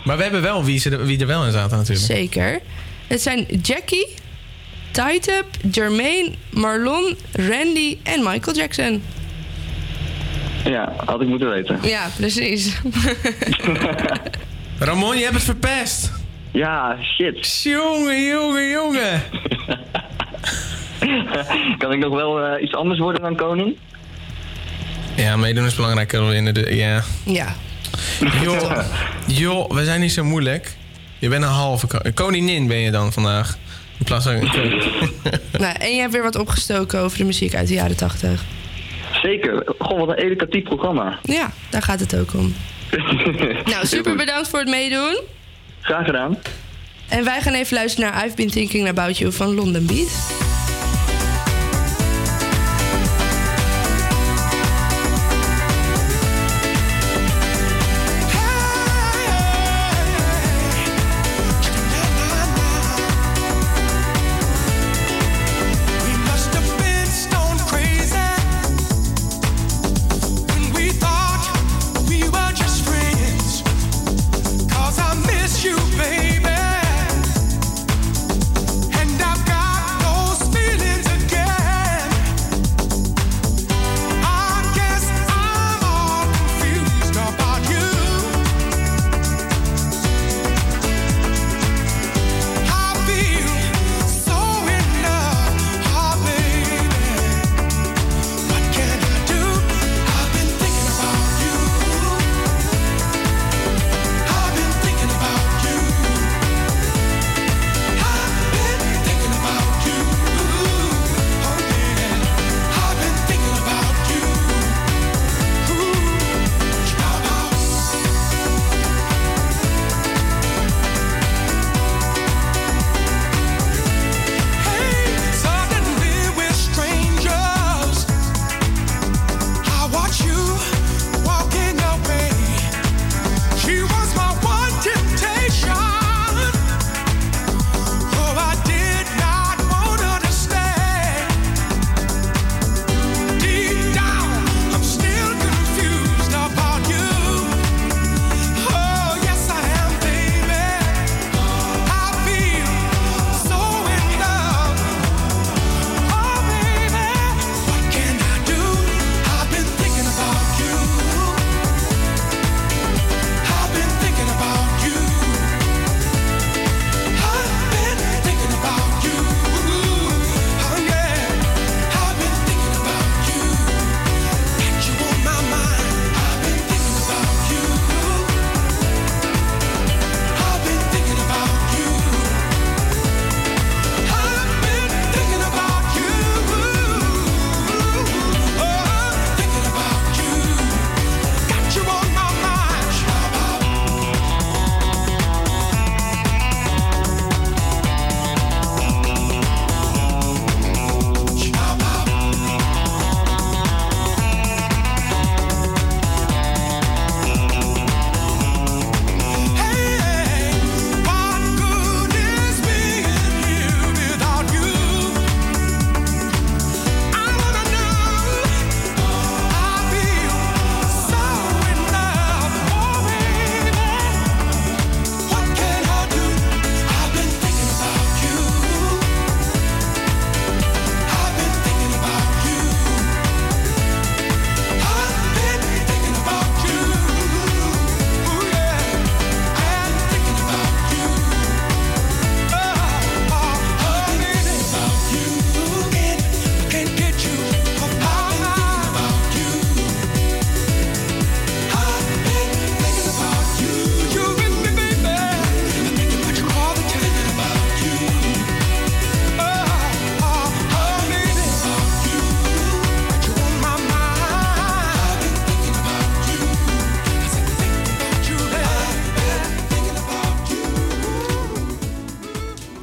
Maar we hebben wel wie, ze er, wie er wel in zaten natuurlijk. Zeker. Het zijn Jackie, Tightup, Jermaine, Marlon, Randy en Michael Jackson. Ja, had ik moeten weten. Ja, precies. Ramon, je hebt het verpest. Ja, shit. Jongen, jongen, jongen. kan ik nog wel eh, iets anders worden dan koning? Ja, meedoen is belangrijker in de... Ja. Ja. Joh, joh, we zijn niet zo moeilijk. Je bent een halve... ko- Koningin ben je dan vandaag. In plaats van... nou, en je hebt weer wat opgestoken over de muziek uit de jaren 80. Zeker. Goh, wat een educatief programma. Ja, daar gaat het ook om. Nou, super bedankt voor het meedoen. Graag gedaan. En wij gaan even luisteren naar I've Been Thinking About You van London Beat.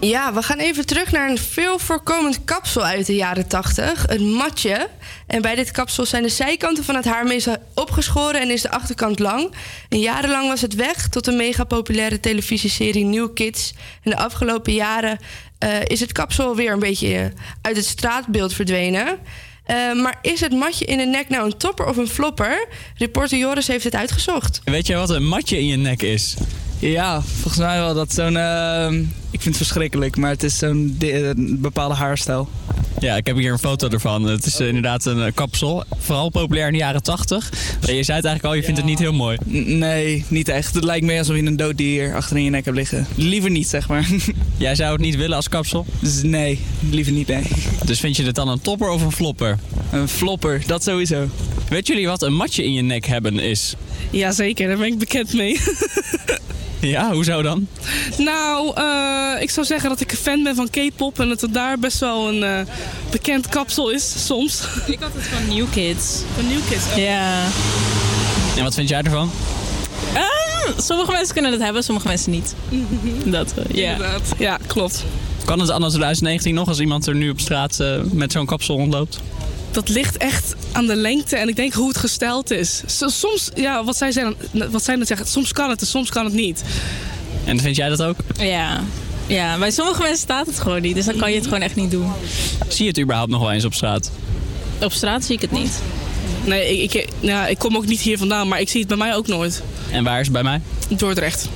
Ja, we gaan even terug naar een veel voorkomend kapsel uit de jaren 80, het matje. En bij dit kapsel zijn de zijkanten van het haar meestal opgeschoren en is de achterkant lang. En jarenlang was het weg tot een mega populaire televisieserie New Kids. En de afgelopen jaren eh, is het kapsel weer een beetje eh, uit het straatbeeld verdwenen. Eh, maar is het matje in de nek nou een topper of een flopper? Reporter Joris heeft het uitgezocht. Weet jij wat een matje in je nek is? Ja, volgens mij wel. Dat zo'n. ehm, ik vind het verschrikkelijk, maar het is zo'n eh, een bepaalde haarstijl. Ja, ik heb hier een foto ervan. Het is eh, inderdaad een eh, kapsel. Vooral populair in de jaren 80. Je zei het eigenlijk al, je vindt het niet heel mooi. N- Nee, niet echt. Het lijkt meer alsof je een dood dier achter in je nek hebt liggen. Liever niet, zeg maar. Jij zou het niet willen als kapsel? Dus nee, liever niet, nee. Dus vind je het dan een topper of een flopper? Een flopper, dat sowieso. Weet jullie wat een matje in je nek hebben is? Jazeker, daar ben ik bekend mee. Ja, hoezo dan? nou, eh, ik zou zeggen dat ik een fan ben van K-pop en dat het daar best wel een eh, bekend kapsel is soms. Ik had het van New Kids. Van New Kids? Ja. En wat vind jij ervan? Ehm, sommige mensen kunnen het hebben, sommige mensen niet. Dat, eh, ja. Inderdaad. Ja, klopt. Kan het anno 2019 nog als iemand er nu op straat eh, met zo'n kapsel rondloopt? Dat ligt echt aan de lengte en ik denk hoe het gesteld is. Soms, ja, wat zij, zijn, wat zij net zeggen, soms kan het en soms kan het niet. En vind jij dat ook? Ja. ja, bij sommige mensen staat het gewoon niet, dus dan kan je het gewoon echt niet doen. Zie je het überhaupt nog wel eens op straat? Op straat zie ik het niet. Nee, ik, ik, ja, ik kom ook niet hier vandaan, maar ik zie het bij mij ook nooit. En waar is het bij mij? Dordrecht.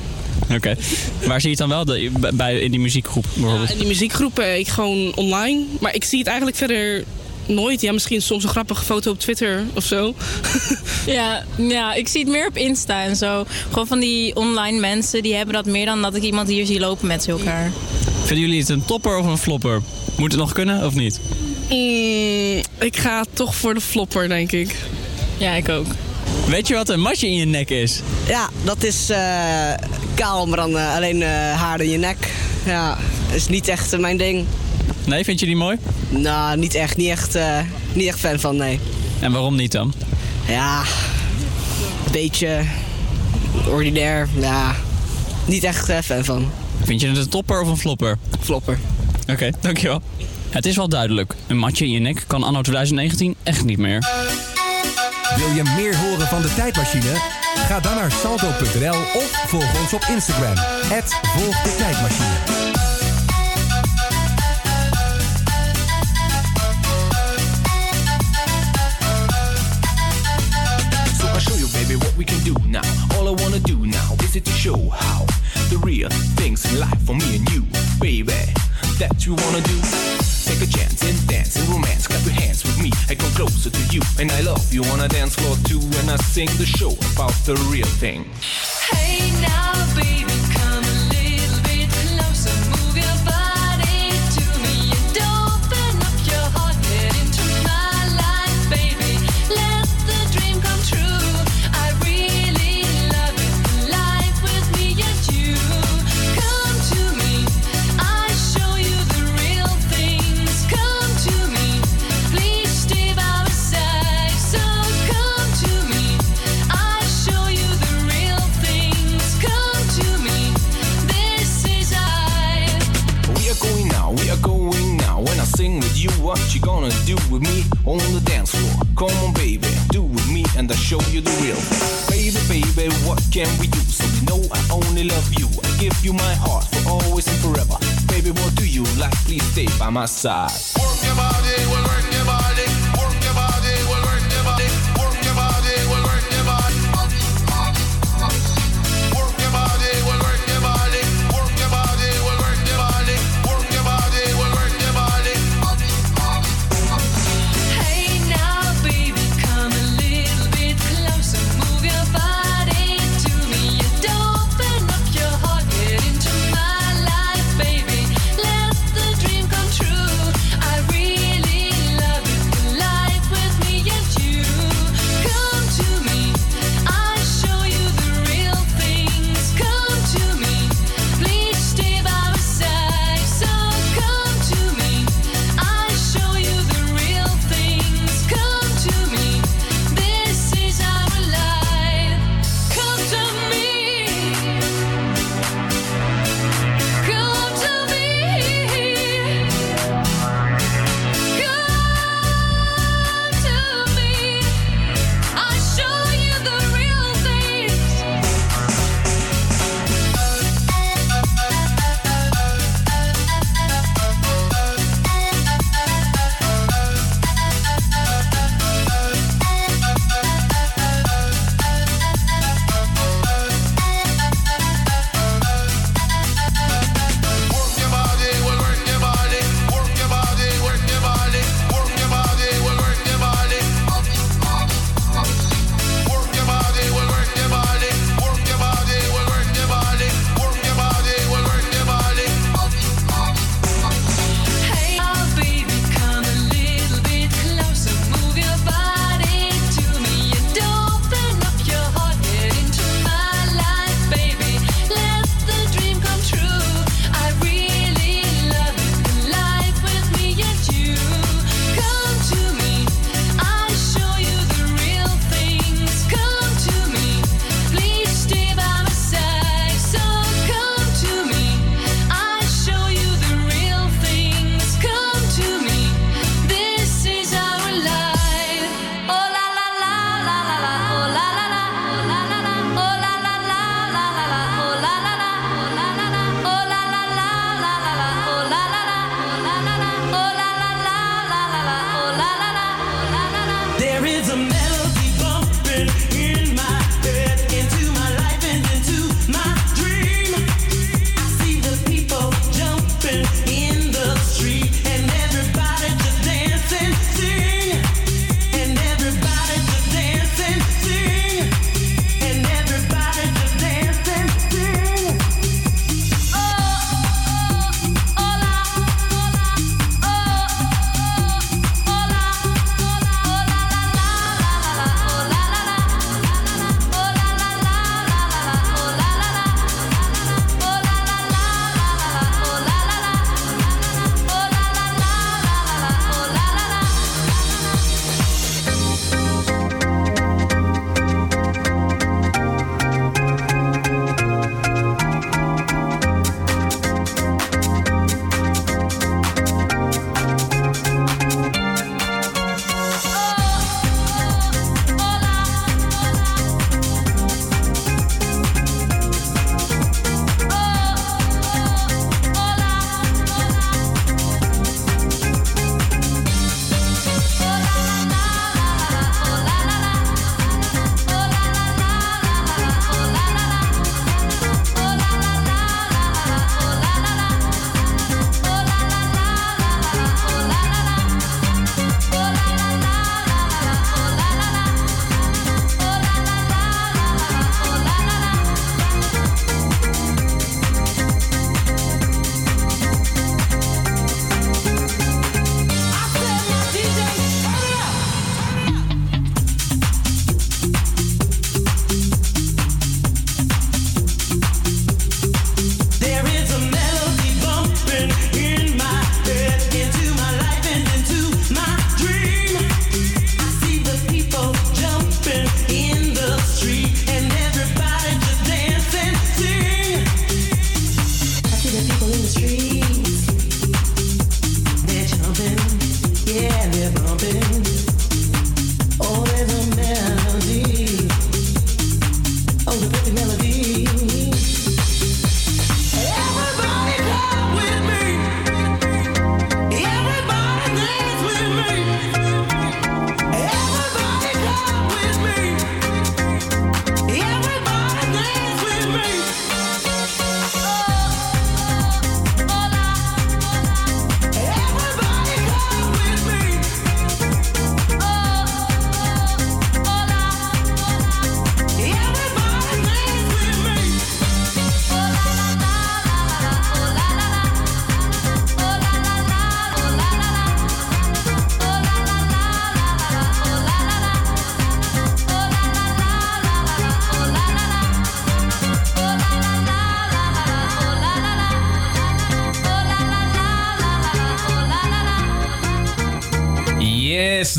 Oké. Waar zie je het dan wel? De- bij, in die muziekgroep bijvoorbeeld? In die muziekgroepen, ik gewoon online. Maar ik zie het eigenlijk verder nooit. Ja, misschien soms een grappige foto op Twitter of zo. Ja, ja, ik zie het meer op Insta en zo. Gewoon van die online mensen, die hebben dat meer dan dat ik iemand hier zie lopen met elkaar. Vinden jullie het een topper of een flopper? Moet het nog kunnen of niet? Mm, ik ga toch voor de flopper, denk ik. Ja, ik ook. Weet je wat een matje in je nek is? Ja, dat is eh, kaal, maar dan alleen eh, haar in je nek. Ja, is niet echt mijn ding. Nee, vind je die mooi? Nou, niet echt. Niet echt, eh, niet echt fan van, nee. En waarom niet dan? Ja, een beetje ordinair. Ja, niet echt eh, fan van. Vind je het een topper of een flopper? Flopper. Oké, dankjewel. Het is wel duidelijk. Een matje in je nek kan anno 2019 echt niet meer. Wil je meer horen van de tijdmachine? Ga dan naar salto.nl of volg ons op Instagram. Het Volg de Tijdmachine. Do now. All I wanna do now is it to show how the real things in life for me and you, baby, that you wanna do. Take a chance and dance and romance. Clap your hands with me and come closer to you. And I love you on a dance floor too. And I sing the show about the real thing. Hey now, baby, you gonna do with me on the dance floor? Come on, baby, do with me, and I'll show you the real. Baby, baby, what can we do? So you know I only love you. I give you my heart for always and forever. Baby, what do you like? Please stay by my side. Work your body, work your body. Work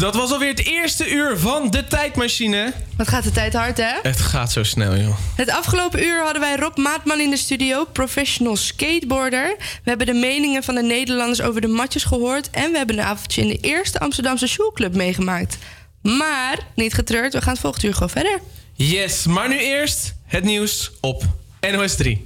dat was alweer het eerste uur van de tijdmachine. Wat gaat de tijd hard, hè? Het gaat zo snel, joh. Het afgelopen uur hadden wij Rob Maatman in de studio, professional skateboarder. We hebben de meningen van de Nederlanders over de matjes gehoord. En we hebben een avondje in de eerste Amsterdamse Shoelclub meegemaakt. Maar, niet getreurd, we gaan het volgende uur gewoon verder. Yes, maar nu eerst het nieuws op NOS 3.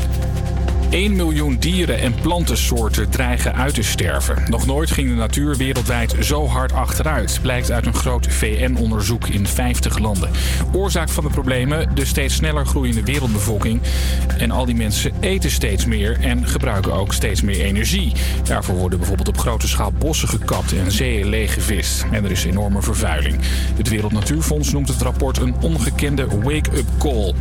1 miljoen dieren- en plantensoorten dreigen uit te sterven. Nog nooit ging de natuur wereldwijd zo hard achteruit, blijkt uit een groot VN-onderzoek in 50 landen. Oorzaak van de problemen: de steeds sneller groeiende wereldbevolking. En al die mensen eten steeds meer en gebruiken ook steeds meer energie. Daarvoor worden bijvoorbeeld op grote schaal bossen gekapt en zeeën leeggevist. En er is enorme vervuiling. Het Wereld Natuurfonds noemt het rapport een ongekende wake-up call.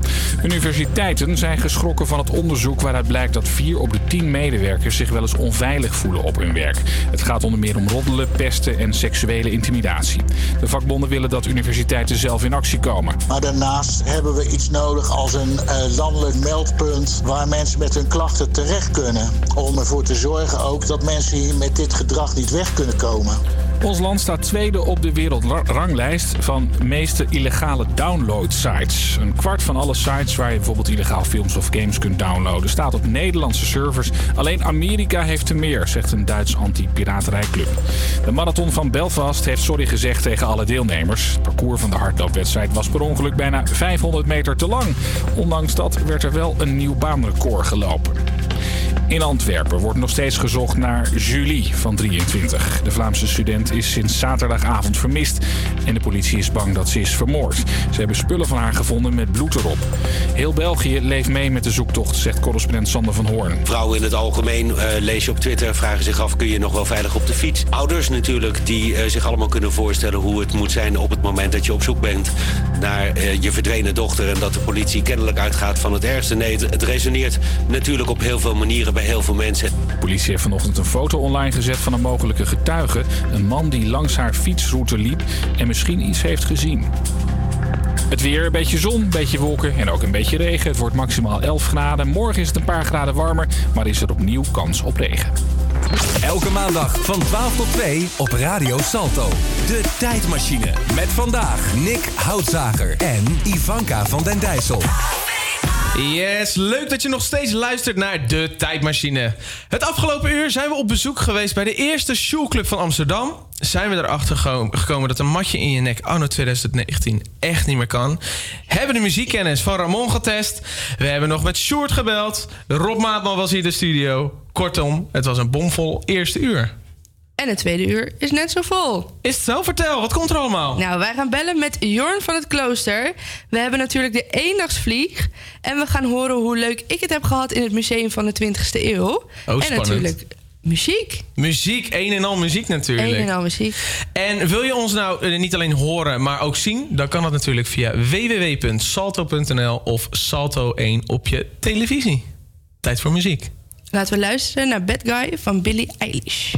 Universiteiten zijn geschrokken van het onderzoek waaruit blijkt dat 4 op de 10 medewerkers zich wel eens onveilig voelen op hun werk. Het gaat onder meer om roddelen, pesten en seksuele intimidatie. De vakbonden willen dat universiteiten zelf in actie komen. Maar daarnaast hebben we iets nodig als een eh, landelijk meldpunt waar mensen met hun klachten terecht kunnen. Om ervoor te zorgen ook dat mensen hier met dit gedrag niet weg kunnen komen. Ons land staat tweede op de wereldranglijst van meeste illegale download-sites. Een kwart van alle sites waar je bijvoorbeeld illegaal films of games kunt downloaden staat op Nederlandse servers. Alleen Amerika heeft er meer, zegt een Duits anti-piraterijclub. De marathon van Belfast heeft sorry gezegd tegen alle deelnemers. Het parcours van de hardloopwedstrijd was per ongeluk bijna 500 meter te lang. Ondanks dat werd er wel een nieuw baanrecord gelopen. In Antwerpen wordt nog steeds gezocht naar Julie van 23. De Vlaamse student is sinds zaterdagavond vermist en de politie is bang dat ze is vermoord. Ze hebben spullen van haar gevonden met bloed erop. Heel België leeft mee met de zoektocht, zegt correspondent Sander van Hoorn. Vrouwen in het algemeen, eh, lees je op Twitter, vragen zich af... kun je nog wel veilig op de fiets? Ouders natuurlijk, die eh, zich allemaal kunnen voorstellen... hoe het moet zijn op het moment dat je op zoek bent... naar eh, je verdwenen dochter... en dat de politie kennelijk uitgaat van het ergste. Nee, het, het resoneert natuurlijk op heel veel manieren bij heel veel mensen. De politie heeft vanochtend een foto online gezet van een mogelijke getuige. Een man die langs haar fietsroute liep en misschien iets heeft gezien. Het weer, een beetje zon, een beetje wolken en ook een beetje regen. Het wordt maximaal 11 graden. Morgen is het een paar graden warmer, maar is er opnieuw kans op regen. Elke maandag van 12 tot 2 op Radio Salto. De tijdmachine. Met vandaag Nick Houtzager en Ivanka van den Dijssel. Yes, leuk dat je nog steeds luistert naar de tijdmachine. Het afgelopen uur zijn we op bezoek geweest bij de eerste Shoelclub van Amsterdam. Zijn we erachter geko- gekomen dat een matje in je nek anno 2019 echt niet meer kan. Hebben de muziekkennis van Ramon getest. We hebben nog met Sjoerd gebeld. Rob Maatman was hier in de studio. Kortom, het was een bomvol eerste uur. En het tweede uur is net zo vol. Is het zo? Vertel, wat komt er allemaal? Nou, wij gaan bellen met Jorn van het Klooster. We hebben natuurlijk de eendagsvlieg. En we gaan horen hoe leuk ik het heb gehad in het museum van de 20e eeuw. Oh, en spannend. natuurlijk muziek. Muziek, een en al muziek natuurlijk. Een en al muziek. En wil je ons nou eh, niet alleen horen, maar ook zien? Dan kan dat natuurlijk via www.salto.nl of Salto 1 op je televisie. Tijd voor muziek. Laten we luisteren naar Bad Guy van Billie Eilish.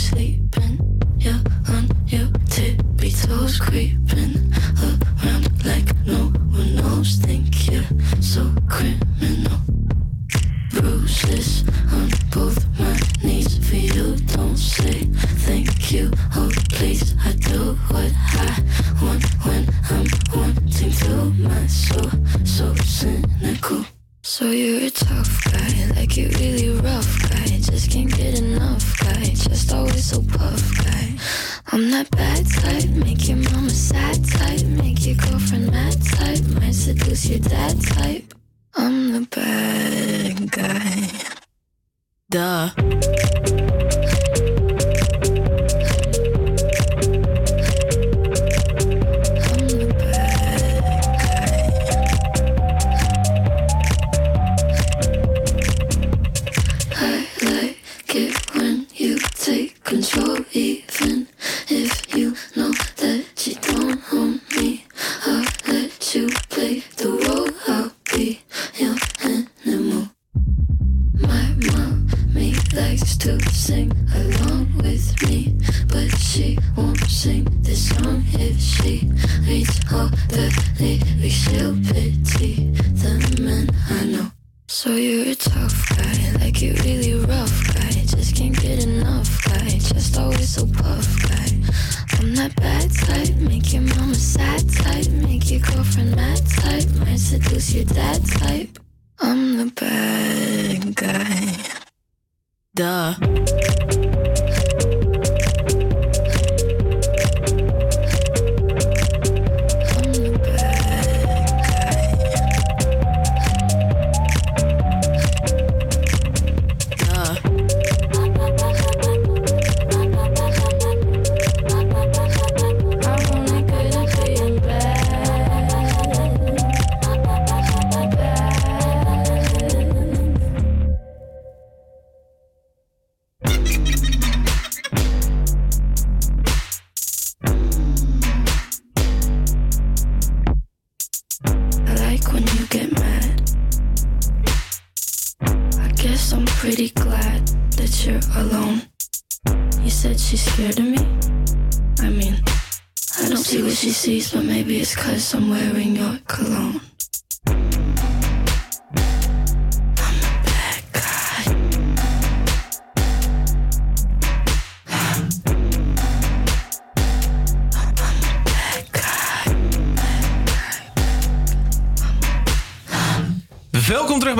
Sleeping. You're on your tippy toes, creeping around like no one knows. Think you're so criminal. Bruises on both my knees for you. Don't say thank you. Oh, please, I do what I want when I'm wanting to. My soul, so cynical. So you're you that type? Likes to sing along with me, but she won't sing this song if she reads all the lyrics. Pity the men I know. So you're a tough guy, like you really rough guy. Just can't get enough guy, just always so puff guy. I'm that bad type, make your mama sad type, make your girlfriend mad type, might seduce your dad type. I'm the bad guy. Duh.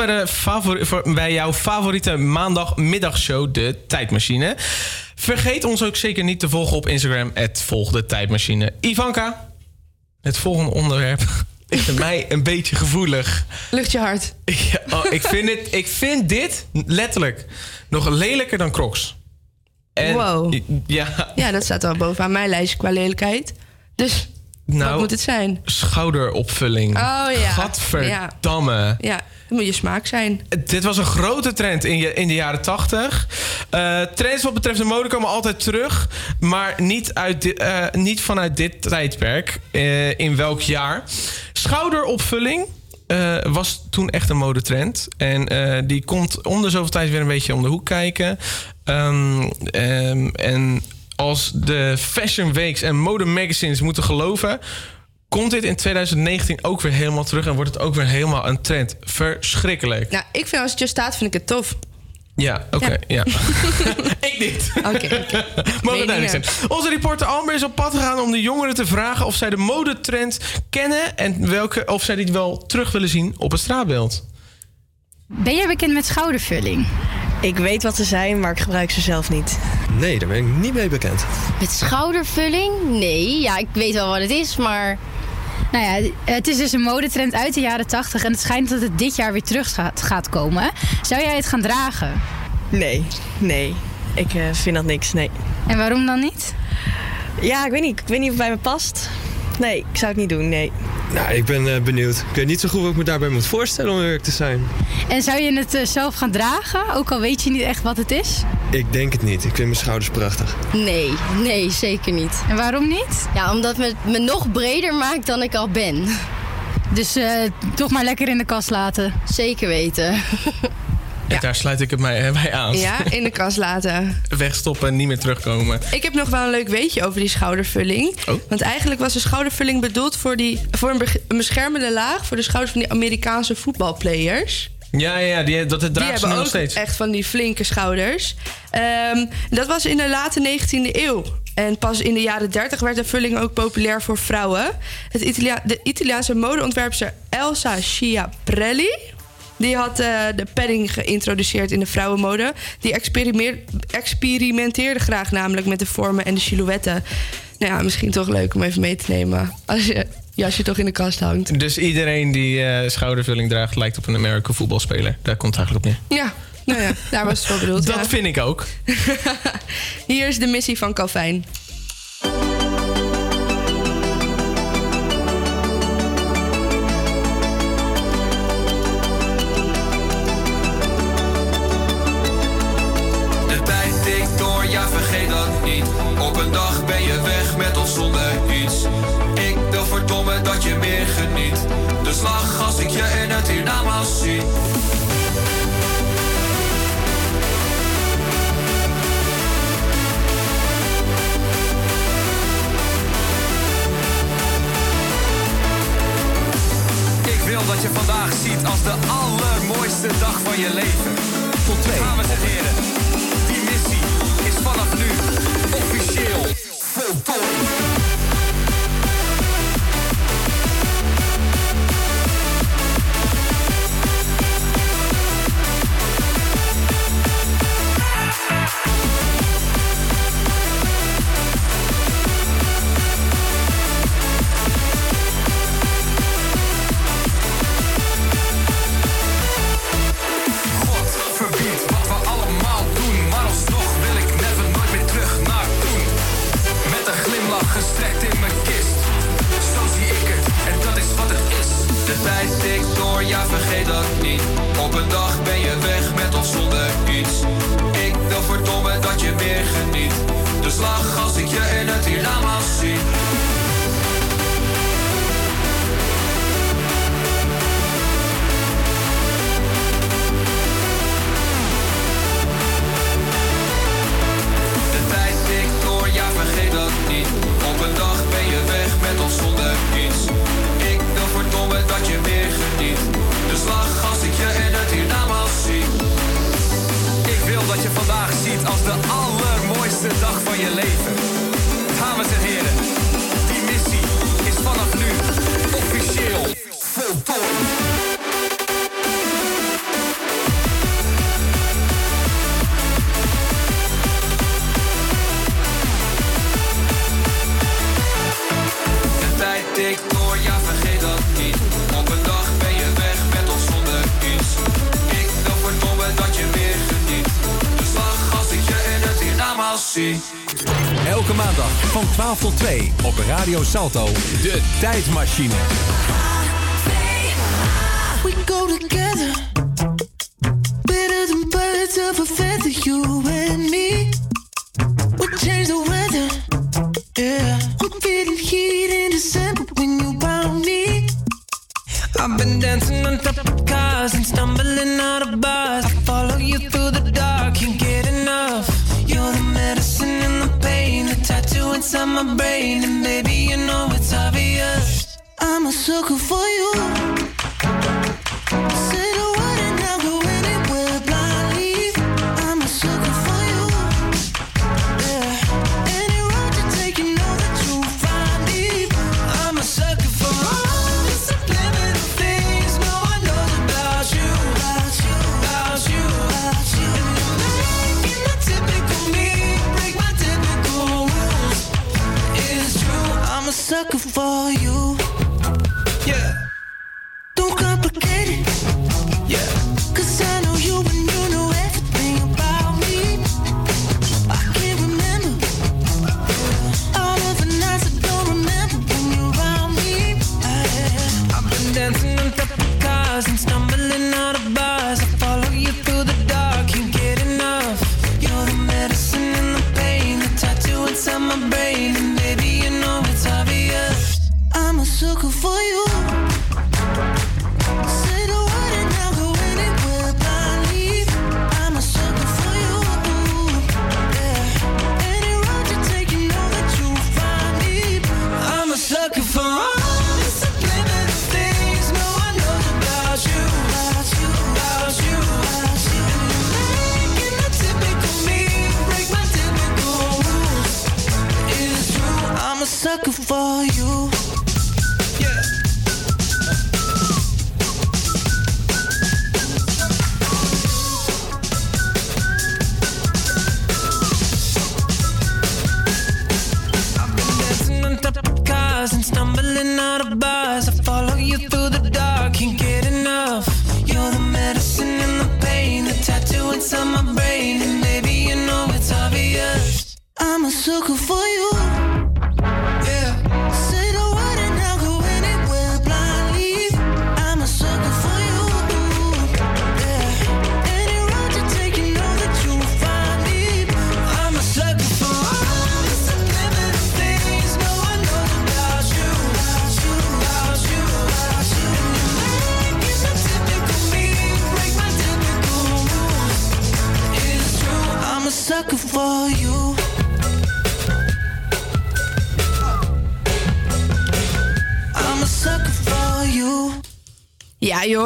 Bij, de favori- voor- bij jouw favoriete maandagmiddagshow, De Tijdmachine. Vergeet ons ook zeker niet te volgen op Instagram, het Volg de Tijdmachine. Ivanka, het volgende onderwerp is mij een beetje gevoelig. Lucht je hart. Ja, oh, ik, vind het, ik vind dit letterlijk nog lelijker dan Crocs. En, Wow. Ja, Ja, dat staat al bovenaan mijn lijstje qua lelijkheid. Dus nou, wat moet het zijn? schouderopvulling. Oh ja. Gadverdamme. Ja, dat moet je smaak zijn. Dit was een grote trend in, je, in de jaren 80. Eh, trends wat betreft de mode komen altijd terug. Maar niet, uit eh, niet vanuit dit tijdperk. Eh, in welk jaar? Schouderopvulling was toen echt een modetrend. En die komt om de zoveel tijd weer een beetje om de hoek kijken. Ehm, ehm, en als de fashion weeks en mode magazines moeten geloven... komt dit in 2019 ook weer helemaal terug... en wordt het ook weer helemaal een trend. Verschrikkelijk. Nou, ik vind als het je staat, vind ik het tof. Ja, oké, ja. ik niet. Oké, oké. Mogen duidelijk zijn. Onze reporter Amber is op pad gegaan om de jongeren te vragen... of zij de modetrend kennen... en welke, of zij die wel terug willen zien op het straatbeeld. Ben jij bekend met schoudervulling? Ik weet wat ze zijn, maar ik gebruik ze zelf niet. Nee, daar ben ik niet mee bekend. Met schoudervulling? Nee, ja, ik weet wel wat het is, maar... Nou ja, het is dus een modetrend uit de jaren 80 en het schijnt dat het dit jaar weer terug gaat, gaat komen. Zou jij het gaan dragen? Nee, nee. Ik eh, vind dat niks, nee. En waarom dan niet? Ja, ik weet niet. Ik weet niet of het bij me past. Nee, ik zou het niet doen, nee. Nou, ik ben eh, benieuwd. Ik weet niet zo goed wat ik me daarbij moet voorstellen om eerlijk te zijn. En zou je het eh, zelf gaan dragen, ook al weet je niet echt wat het is? Ik denk het niet. Ik vind mijn schouders prachtig. Nee, nee, zeker niet. En waarom niet? Ja, omdat het me nog breder maakt dan ik al ben. Dus eh, toch maar lekker in de kast laten. Zeker weten. En daar sluit ik het mij eh, bij aan. Ja, in de kast laten. Wegstoppen en niet meer terugkomen. Ik heb nog wel een leuk weetje over die schoudervulling. Oh. Want eigenlijk was de schoudervulling bedoeld voor, die, voor een, be- een beschermende laag... voor de schouders van die Amerikaanse voetbalplayers. Ja, ja, ja die, dat het draagt ze hebben nu ook nog steeds. echt van die flinke schouders. Ehm, dat was in de late 19e eeuw. En pas in de jaren 30 werd de vulling ook populair voor vrouwen. Het Italia- de Italiaanse modeontwerpster Elsa Schiaparelli... die had eh, de padding geïntroduceerd in de vrouwenmode. Die experimenteerde graag namelijk met de vormen en de silhouetten. Nou ja, misschien toch leuk om even mee te nemen... als je jasje toch in de kast hangt. Dus iedereen die eh, schoudervulling draagt lijkt op een American voetbalspeler. Daar komt het eigenlijk op neer. Ja, nou ja, daar was het voor bedoeld. Dat ja. vind ik ook. Hier is de missie van Calvijn. wat je vandaag ziet als de allermooiste dag van je leven. Tot twee. Dames en heren, die missie is vanaf nu officieel voltooid. tijd ik door, ja vergeet dat niet. Op een dag ben je weg met ons zonder iets. Ik wil verdomme dat je weer geniet. De slag als ik je in het Irama zie. De tijd door, ja vergeet dat niet. Op een dag ben je weg met ons zonder iets dat je weer geniet. Dus slag als ik je in het hiernamaals nou zie. Ik wil dat je vandaag ziet als de allermooiste dag van je leven. Dames en heren, die missie is vanaf nu officieel voltooid. Elke maandag van 12 tot 2 op Radio Salto, de tijdmachine. We go together, better than birds of a feather you my brain, and baby, you know it's obvious. I'm a sucker for you.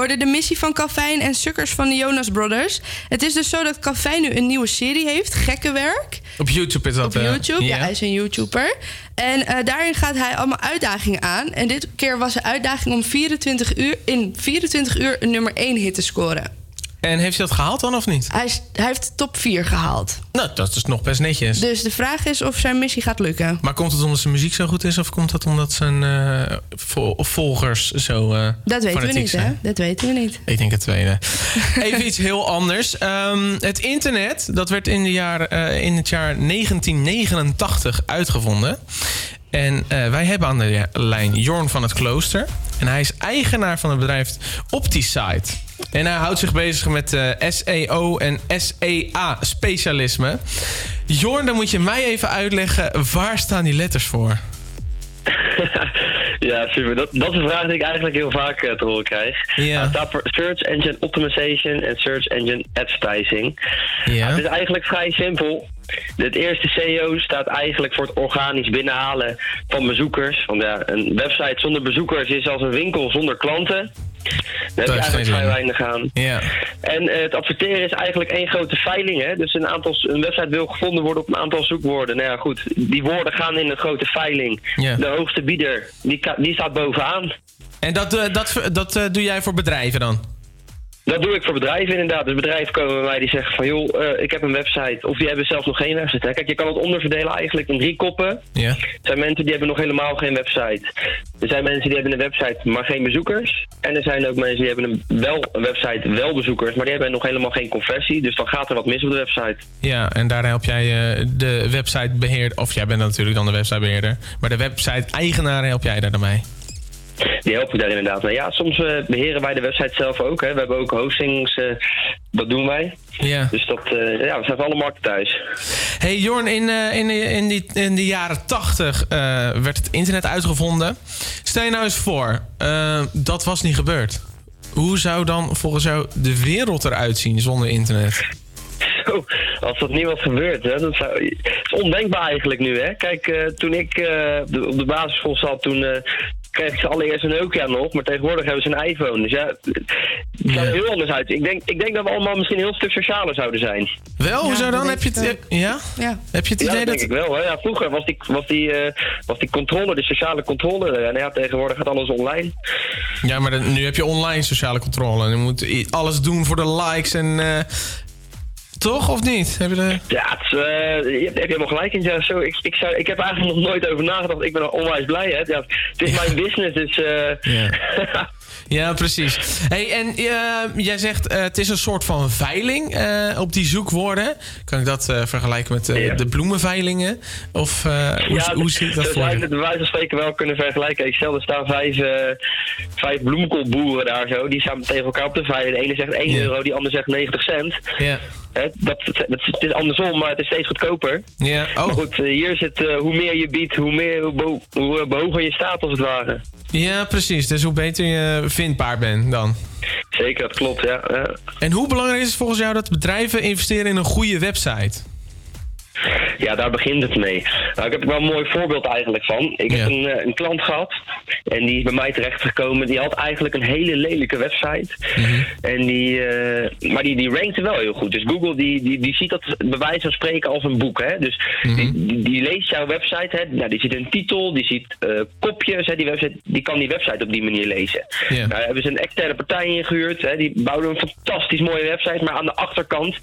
Hoorde de missie van Cafijn en Sukkers van de Jonas Brothers. Het is dus zo dat Cafijn nu een nieuwe serie heeft, Gekkenwerk. Op YouTube is dat. Op eh, YouTube, ja. hij is een YouTuber. En eh, daarin gaat hij allemaal uitdagingen aan. En dit keer was de uitdaging om 24 uur, in 24 uur een nummer 1 hit te scoren. En heeft hij dat gehaald dan of niet? Hij, hij heeft top 4 gehaald. Nou, dat is nog best netjes. Dus de vraag is of zijn missie gaat lukken. Maar komt het omdat zijn muziek zo goed is of komt het omdat zijn eh, vo- volgers zo. eh, Dat weten we niet, hè? Dat weten we niet. Ik denk het tweede. Even iets heel anders. Ehm, het internet, dat werd in, de jaren, eh, in het jaar 1989 uitgevonden. En wij hebben aan de lijn Jorn van het Klooster. En hij is eigenaar van het bedrijf Optisite. En hij houdt zich bezig met eh, SEO en SEA-specialisme. Jorn, dan moet je mij even uitleggen, waar staan die letters voor? Ja, super. Dat, dat is een vraag die ik eigenlijk heel vaak eh, te horen krijg. Ja. Search Engine Optimization en Search Engine Advertising. Ja. Het is eigenlijk vrij simpel. Het eerste SEO staat eigenlijk voor het organisch binnenhalen van bezoekers. Want ja, een website zonder bezoekers is als een winkel zonder klanten. Daar heb je eigenlijk vrij weinig aan. Ja. En eh, het adverteren is eigenlijk één grote veiling. Hè? Dus een, aantal, een website wil gevonden worden op een aantal zoekwoorden. Nou ja, goed. Die woorden gaan in een grote veiling. Ja. De hoogste bieder, die, die staat bovenaan. En dat, eh, dat, dat eh, doe jij voor bedrijven dan? Dat doe ik voor bedrijven inderdaad. Dus bedrijven komen bij mij die zeggen van... joh, eh, ik heb een website. Of die hebben zelfs nog geen website. Hè. Kijk, je kan het onderverdelen eigenlijk in drie koppen. Ja. Er zijn mensen die hebben nog helemaal geen website. Er zijn mensen die hebben een website, maar geen bezoekers. En er zijn ook mensen die hebben een, wel een website, wel bezoekers... maar die hebben nog helemaal geen conversie. Dus dan gaat er wat mis op de website. Ja, en daar help jij eh, de websitebeheerder... of jij bent natuurlijk dan de websitebeheerder... maar de website-eigenaar help jij daar dan mee? Die helpen daar inderdaad mee. Ja, soms eh, beheren wij de website zelf ook. Hè. We hebben ook hostings, eh, dat doen wij. Ja. Dus dat, eh, ja, we zijn voor alle markten thuis. Hey Jorn, in, in, de- in, die, in de jaren 80 eh, werd het internet uitgevonden. Stel je nou eens voor, dat was niet gebeurd. Hoe zou dan volgens jou de wereld eruit zien zonder internet? Zo, als dat niet was gebeurd, hè, dat zou, het is ondenkbaar eigenlijk nu. Hè? Kijk, toen ik op de- op de basisschool zat, toen eh, kreeg ze allereerst een Nokia nog, maar tegenwoordig hebben ze een iPhone. Dus ja, het zou er heel anders uit. Ik denk, ik denk dat we allemaal misschien een heel stuk socialer zouden zijn. Wel, hoezo dan? Heb je het, ja? Ja. Heb je het Ja, idee dat denk dat... ik wel. Hè? Ja, vroeger was die, was, die, eh, was die controle, de sociale controle. En ja, tegenwoordig gaat alles online. Ja, maar dan- nu heb je online sociale controle. En je moet alles doen voor de likes en... eh, toch, of niet? Heb je de... Ja, het eh, je hebt, heb je helemaal gelijk in. Ja, zo, ik, ik, zou, ik heb eigenlijk nog nooit over nagedacht. Ik ben onwijs blij. Hè? Ja, het is mijn business, dus... eh, Ja. Ja, precies. Hey, en eh, jij zegt het is een soort van veiling op die zoekwoorden. Kan ik dat vergelijken met de bloemenveilingen? Of hoe, ja, hoe zie je dat voor zou je? het bij wijze van spreken wel kunnen vergelijken. Ik stel, er staan vijf, vijf bloemkoolboeren daar zo. Die staan tegen elkaar op te veilen. De ene zegt 1 Ja. euro, die ander zegt 90 cent. Ja. Hè, dat, dat, het is andersom, maar het is steeds goedkoper. Ja, oh. Maar goed, hier zit uh, hoe meer je biedt, hoe, meer, hoe, bo hoe behoger je staat als het ware. Ja, precies. Dus hoe beter je vindbaar bent dan. Zeker, dat klopt, ja. ja. En hoe belangrijk is het volgens jou dat bedrijven investeren in een goede website? Ja, daar begint het mee. Nou, ik heb er wel een mooi voorbeeld eigenlijk van. Ik Ja. heb een, eh, een klant gehad en die is bij mij terechtgekomen. Die had eigenlijk een hele lelijke website. Mhm. En die, eh, maar die, die rankte wel heel goed. Dus Google die, die, die ziet dat bij wijze van spreken als een boek. Hè? Dus Mhm. die, die, die leest jouw website. Hè? Nou, die ziet een titel, die ziet eh, kopjes. Hè? Die, website, die kan die website op die manier lezen. Ja. Nou, hebben ze een externe partij ingehuurd. Hè? Die bouwden een fantastisch mooie website. Maar aan de achterkant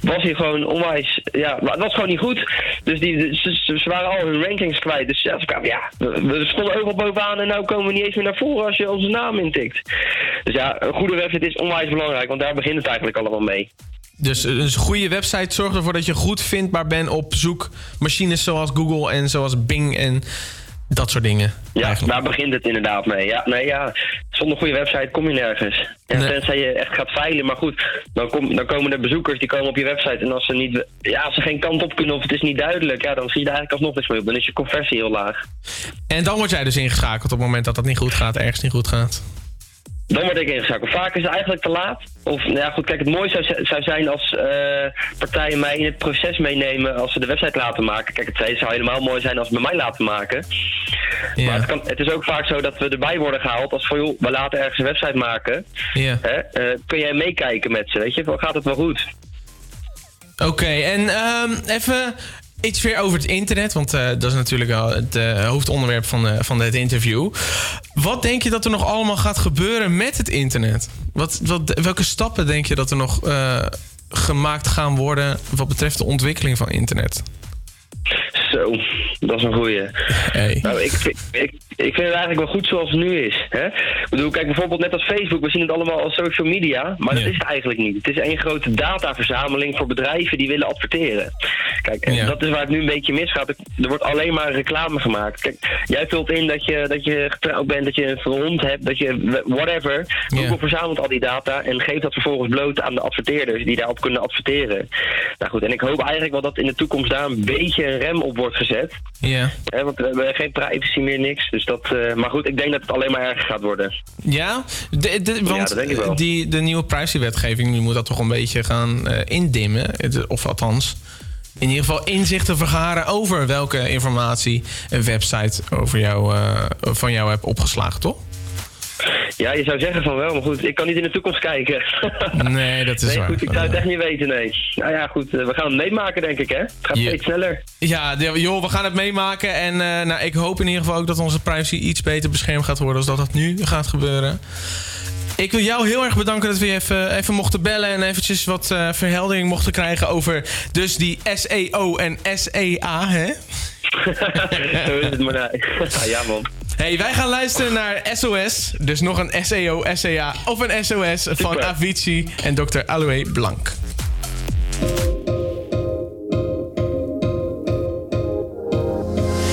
was hij gewoon onwijs... Ja, het was gewoon niet goed. Dus die, ze, waren al hun rankings kwijt. Dus ja, kwamen- ja, we, we stonden overal bovenaan en nu komen we niet eens meer naar voren als je onze naam intikt. Dus ja, een goede website is onwijs belangrijk, want daar begint het eigenlijk allemaal mee. Dus een goede website zorgt ervoor dat je goed vindbaar bent op zoekmachines zoals Google en zoals Bing en dat soort dingen. Ja, daar begint het inderdaad mee. Ja, nee, ja, zonder goede website kom je nergens. Ja, Tenzij je echt gaat veilen. Maar goed, dan, kom, dan komen er bezoekers die komen op je website. En als ze, niet, ja, als ze geen kant op kunnen of het is niet duidelijk... Ja, dan zie je er eigenlijk alsnog niks mee op. Dan is je conversie heel laag. En dan word jij dus ingeschakeld op het moment dat dat niet goed gaat, ergens niet goed gaat. Dan word ik ingeschakeld. Vaak is het eigenlijk te laat. Of, nou ja, goed, kijk, het mooiste zou, zou zijn als eh, partijen mij in het proces meenemen als ze de website laten maken. Kijk, het zou helemaal mooi zijn als ze bij mij laten maken. Maar het, kan, het is ook vaak zo dat we erbij worden gehaald als van, joh, we laten ergens een website maken. Ja. Hè? eh, kun jij meekijken met ze, weet je? Gaat het wel goed? Oké, en ehm, even iets weer over het internet. Want eh, dat is natuurlijk wel het eh, hoofdonderwerp van, eh, van dit interview. Wat denk je dat er nog allemaal gaat gebeuren met het internet? Wat, wat, welke stappen denk je dat er nog gemaakt gaan worden... wat betreft de ontwikkeling van internet? Zo, dat is een goeie. Nou, ik, vind- ik, ik vind het eigenlijk wel goed zoals het nu is. Hè? Ik bedoel, kijk bijvoorbeeld net als Facebook, we zien het allemaal als social media, maar dat is het eigenlijk niet. Het is één grote dataverzameling voor bedrijven die willen adverteren. Kijk, en dat is waar het nu een beetje misgaat. Er wordt alleen maar reclame gemaakt. Kijk, jij vult in dat je, dat je getrouwd bent, dat je een hond hebt, dat je whatever. Google verzamelt al die data en geeft dat vervolgens bloot aan de adverteerders die daarop kunnen adverteren. Nou goed, en ik hoop eigenlijk wel dat in de toekomst daar een beetje een rem op wordt gezet. Ja. Want we hebben geen privacy meer, niks. Dus dat, eh, maar goed, ik denk dat het alleen maar erger gaat worden. Ja? De, de- want dat denk ik wel. Die, de nieuwe privacywetgeving die moet dat toch een beetje gaan eh, indimmen. Of althans, in ieder geval inzichten vergaren over welke informatie een website over jou, eh, van jou hebt opgeslagen, toch? Ja, je zou zeggen van wel, maar goed, ik kan niet in de toekomst kijken. Nee, dat is nee, waar. goed, ik zou het echt niet weten, nee. Nou ja, goed, eh, we gaan het meemaken, denk ik, hè? Het gaat steeds sneller. Ja, joh, we gaan het meemaken. En eh, nou, ik hoop in ieder geval ook dat onze privacy iets beter beschermd gaat worden... als dat dat nu gaat gebeuren. Ik wil jou heel erg bedanken dat we je even, even mochten bellen... en eventjes wat eh, verheldering mochten krijgen over dus die SEO en SEA, hè? Zo is het maar. nou. Ja, man. Hey, wij gaan luisteren naar SOS. Dus nog een SEO, SEA of een SOS van Avicii en Dr. Aloe Blanc.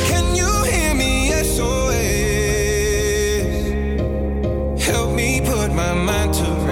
Can you hear me? SOS. Help me put my mind to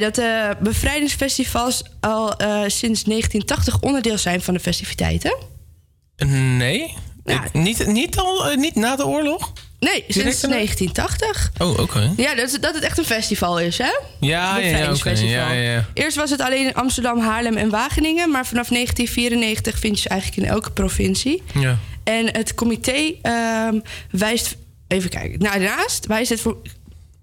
Dat de bevrijdingsfestivals al eh, sinds 1980 onderdeel zijn van de festiviteiten? Nee? Ik- niet, niet, al, eh, niet na de oorlog? Nee, sinds daarna? 1980. Oh, oké. Ja, dat, dat het echt een festival is, hè? Ja. Ja, ja. Eerst was het alleen in Amsterdam, Haarlem en Wageningen. Maar vanaf 1994 vind je ze eigenlijk in elke provincie. Ja. En het comité ehm, wijst... Even kijken. Nou, daarnaast wijst het voor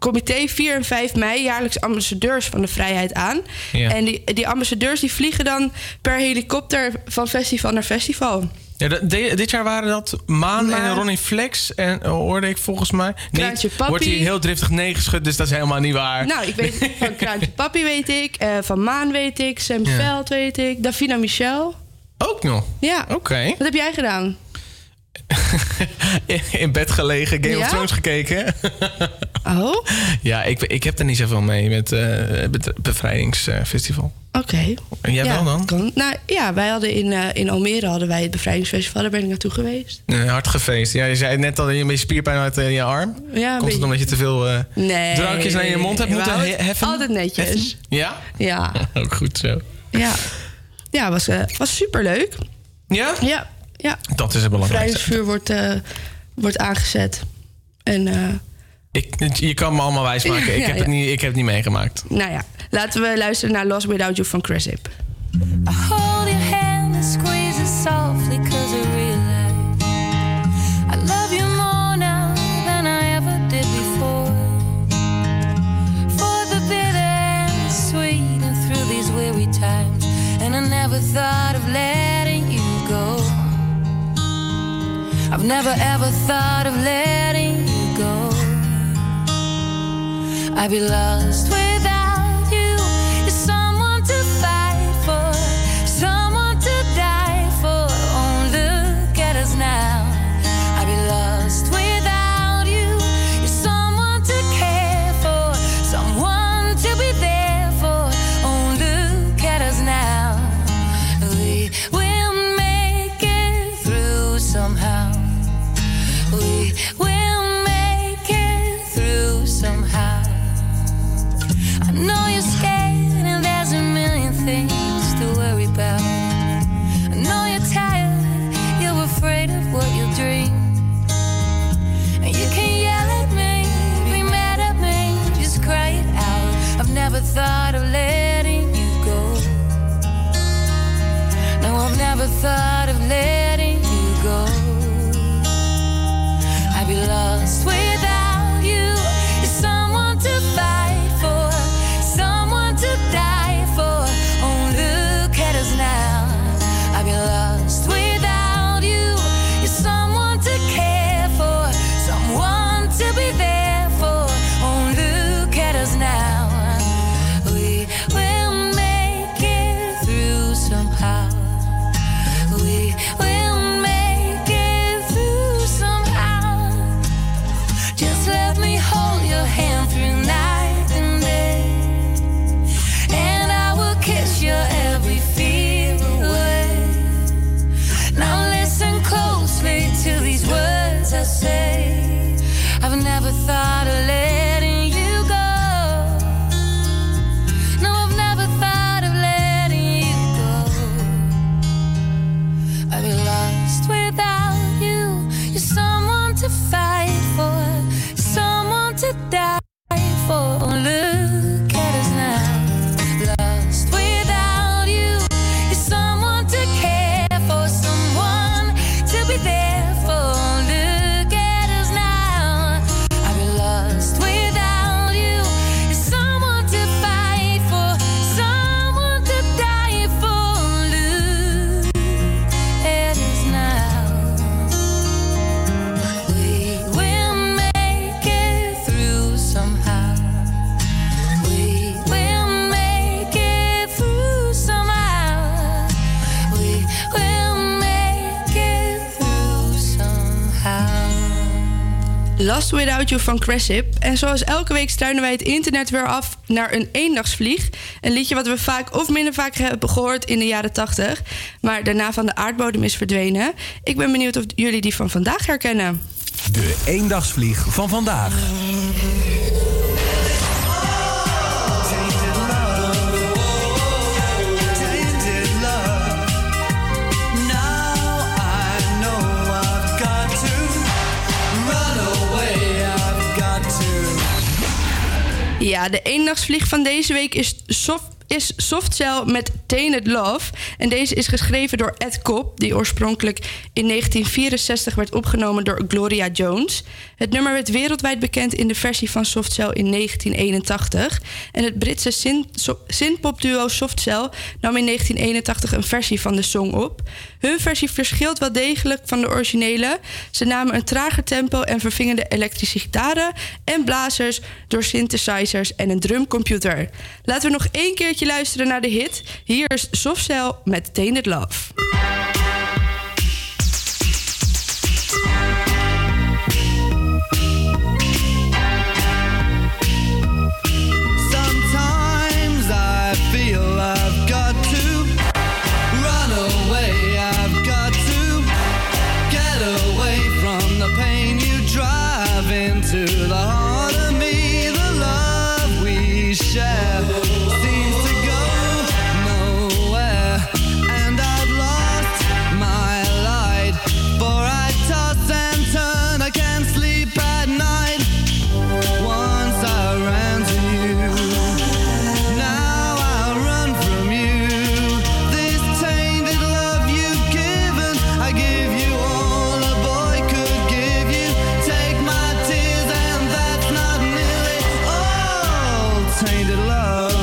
comité 4 en 5 mei jaarlijks ambassadeurs van de vrijheid aan. Ja. En die, die ambassadeurs die vliegen dan per helikopter van festival naar festival. Ja, de- dit jaar waren dat Maan en Ronnie Flex. En eh, hoorde ik volgens mij. Kraantje Papi. wordt hier heel driftig nee geschud, dus dat is helemaal niet waar. Nou, ik weet van Kraantje Papi weet ik, eh, van Maan weet ik, Sam Ja. Veld weet ik, Davina Michel. Ook nog? Ja. Oké. Wat heb jij gedaan? In bed gelegen, Game Ja? of Thrones gekeken. Oh? ja, ik, ik heb er niet zoveel mee met eh, het bevrijdingsfestival. Oké. En jij ja, wel dan? kan. Nou ja, wij hadden in, eh, in Almere hadden wij het bevrijdingsfestival. Daar ben ik naartoe geweest. Een hard gefeest. Ja, je zei net al dat je een beetje spierpijn had in je arm. Ja, Komt het omdat je te veel eh, Nee. drankjes naar je mond hebt moeten he- heffen? Altijd netjes. Ja? Ja. Ook goed zo. Ja. Ja, was, eh was superleuk. Ja? Ja. Ja. Dat is het belangrijkste. Vrijheidsvuur wordt, eh, wordt aangezet. En eh, Ik, je kan me allemaal wijsmaken. Ik, Ja, heb ja. Het niet, ik heb het niet meegemaakt. nou ja, laten we luisteren naar Lost Without You van Chris Hip. Hold your hand and squeeze it softly cause I realize I love you more now than I ever did before For the bitter and the sweet and through these weary times And I never thought of letting I've never ever thought of letting you go. I'd be lost without van Cressip. En zoals elke week struinen wij het internet weer af naar een eendagsvlieg. Een liedje wat we vaak of minder vaak hebben gehoord in de jaren 80. Maar daarna van de aardbodem is verdwenen. Ik ben benieuwd of jullie die van vandaag herkennen. De eendagsvlieg van vandaag. Ja, de eendagsvlieg van deze week is soft is Softcell met Tainted Love. En deze is geschreven door Ed Cobb die oorspronkelijk in 1964 werd opgenomen door Gloria Jones. Het nummer werd wereldwijd bekend in de versie van Softcell in 1981. En het Britse synthpopduo Softcell nam in 1981 een versie van de song op. Hun versie verschilt wel degelijk van de originele. Ze namen een trager tempo en vervingen de elektrische gitaren en blazers door synthesizers en een drumcomputer. Laten we nog één keertje luisteren naar de hit. Hier is Softcell met Tainted Love. tainted love.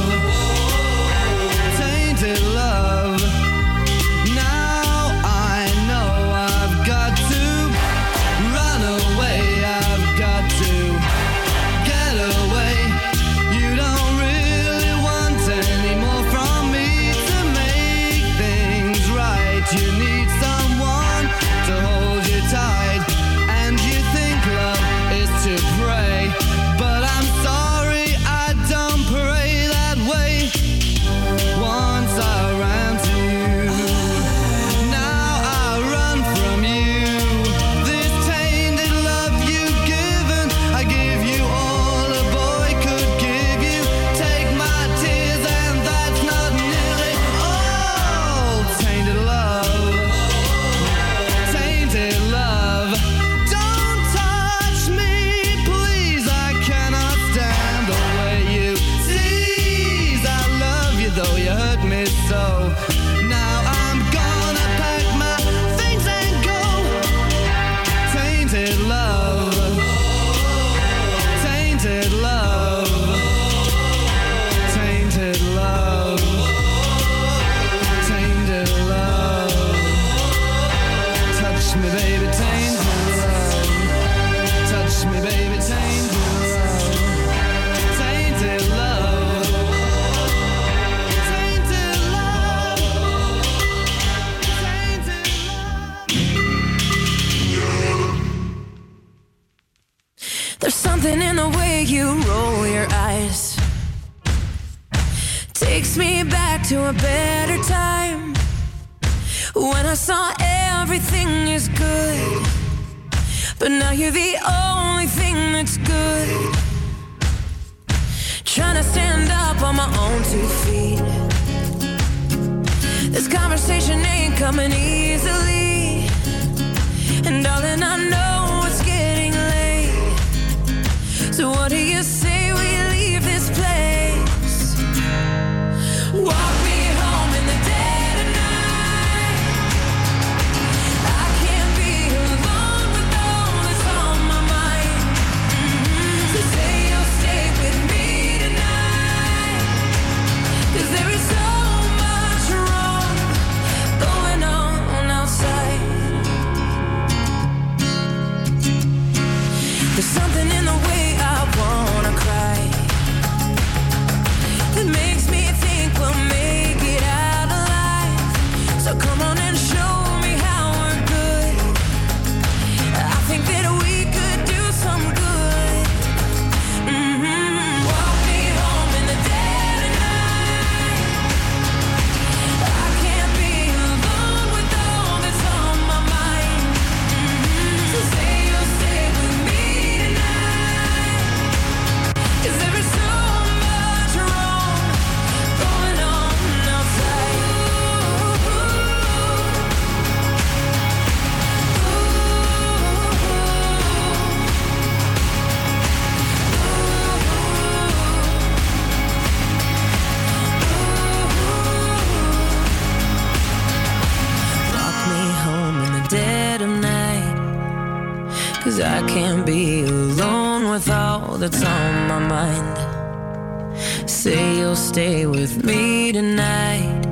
Say you'll stay with me tonight.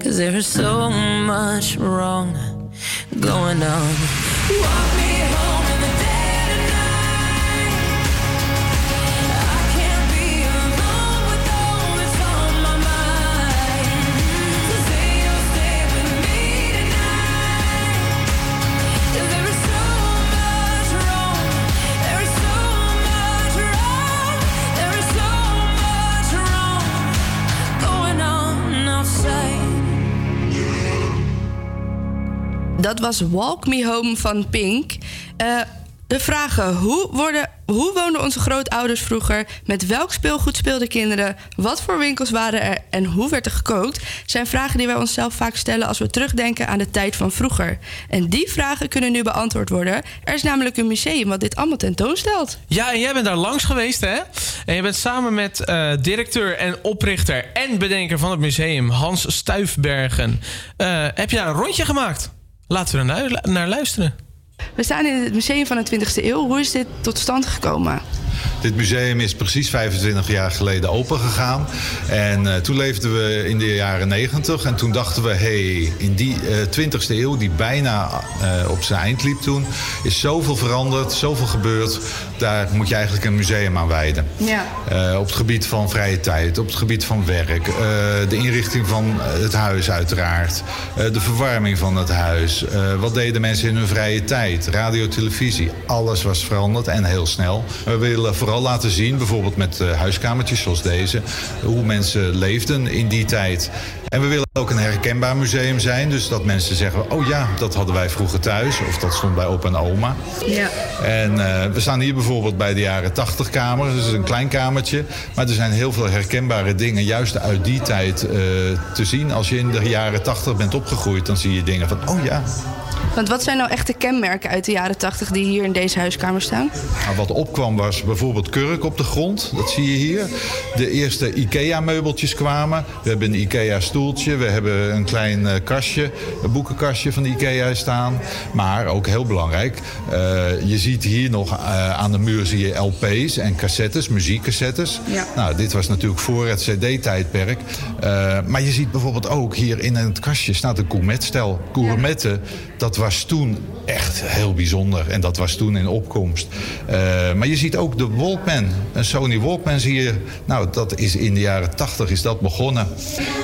Cause there's so much wrong going on. Walk Dat was Walk Me Home van Pink. Eh, de vragen: hoe, worden, hoe woonden onze grootouders vroeger? Met welk speelgoed speelden kinderen? Wat voor winkels waren er en hoe werd er gekookt? Zijn vragen die wij onszelf vaak stellen als we terugdenken aan de tijd van vroeger. En die vragen kunnen nu beantwoord worden. Er is namelijk een museum wat dit allemaal tentoonstelt. Ja, en jij bent daar langs geweest, hè? En je bent samen met eh, directeur en oprichter en bedenker van het museum, Hans Stuifbergen. eh, heb je een rondje gemaakt? Laten we er naar luisteren. We staan in het museum van de 20e eeuw. Hoe is dit tot stand gekomen? Dit museum is precies 25 jaar geleden opengegaan. En eh, toen leefden we in de jaren 90. En toen dachten we, hey, in die eh 20e eeuw, die bijna eh, op zijn eind liep toen, is zoveel veranderd, zoveel gebeurd. Daar moet je eigenlijk een museum aan wijden. Ja. Op het gebied van vrije tijd, op het gebied van werk, de inrichting van het huis uiteraard, de verwarming van het huis. wat deden mensen in hun vrije tijd? Radio, televisie, alles was veranderd en heel snel. We willen vooral laten zien, bijvoorbeeld met eh, huiskamertjes zoals deze, hoe mensen leefden in die tijd. En we willen ook een herkenbaar museum zijn, dus dat mensen zeggen, oh ja, dat hadden wij vroeger thuis, of dat stond bij opa en oma. Ja. En eh, we staan hier bijvoorbeeld bij de jaren 80 kamer. Is een klein kamertje. Maar er zijn heel veel herkenbare dingen juist uit die tijd eh, te zien. Als je in de jaren 80 bent opgegroeid, dan zie je dingen van... oh ja, Want wat zijn nou echte kenmerken uit de jaren 80 die hier in deze huiskamer staan? Nou, wat opkwam was bijvoorbeeld kurk op de grond. Dat zie je hier. De eerste IKEA-meubeltjes kwamen. We hebben een IKEA-stoeltje. We hebben een klein eh, kastje, een boekenkastje van de IKEA staan. Maar ook heel belangrijk, eh, je ziet hier nog eh, aan de muur zie je LP's en cassettes, muziekcassettes. Ja. Nou, dit was natuurlijk voor het CD-tijdperk. Maar je ziet bijvoorbeeld ook hier in het kastje staat een gourmetstel. Gourmetten, dat was toen echt heel bijzonder. En dat was toen in opkomst. Eh, maar je ziet ook de Walkman. Een Sony Walkman zie je. Nou, dat is in de jaren 80 is dat begonnen.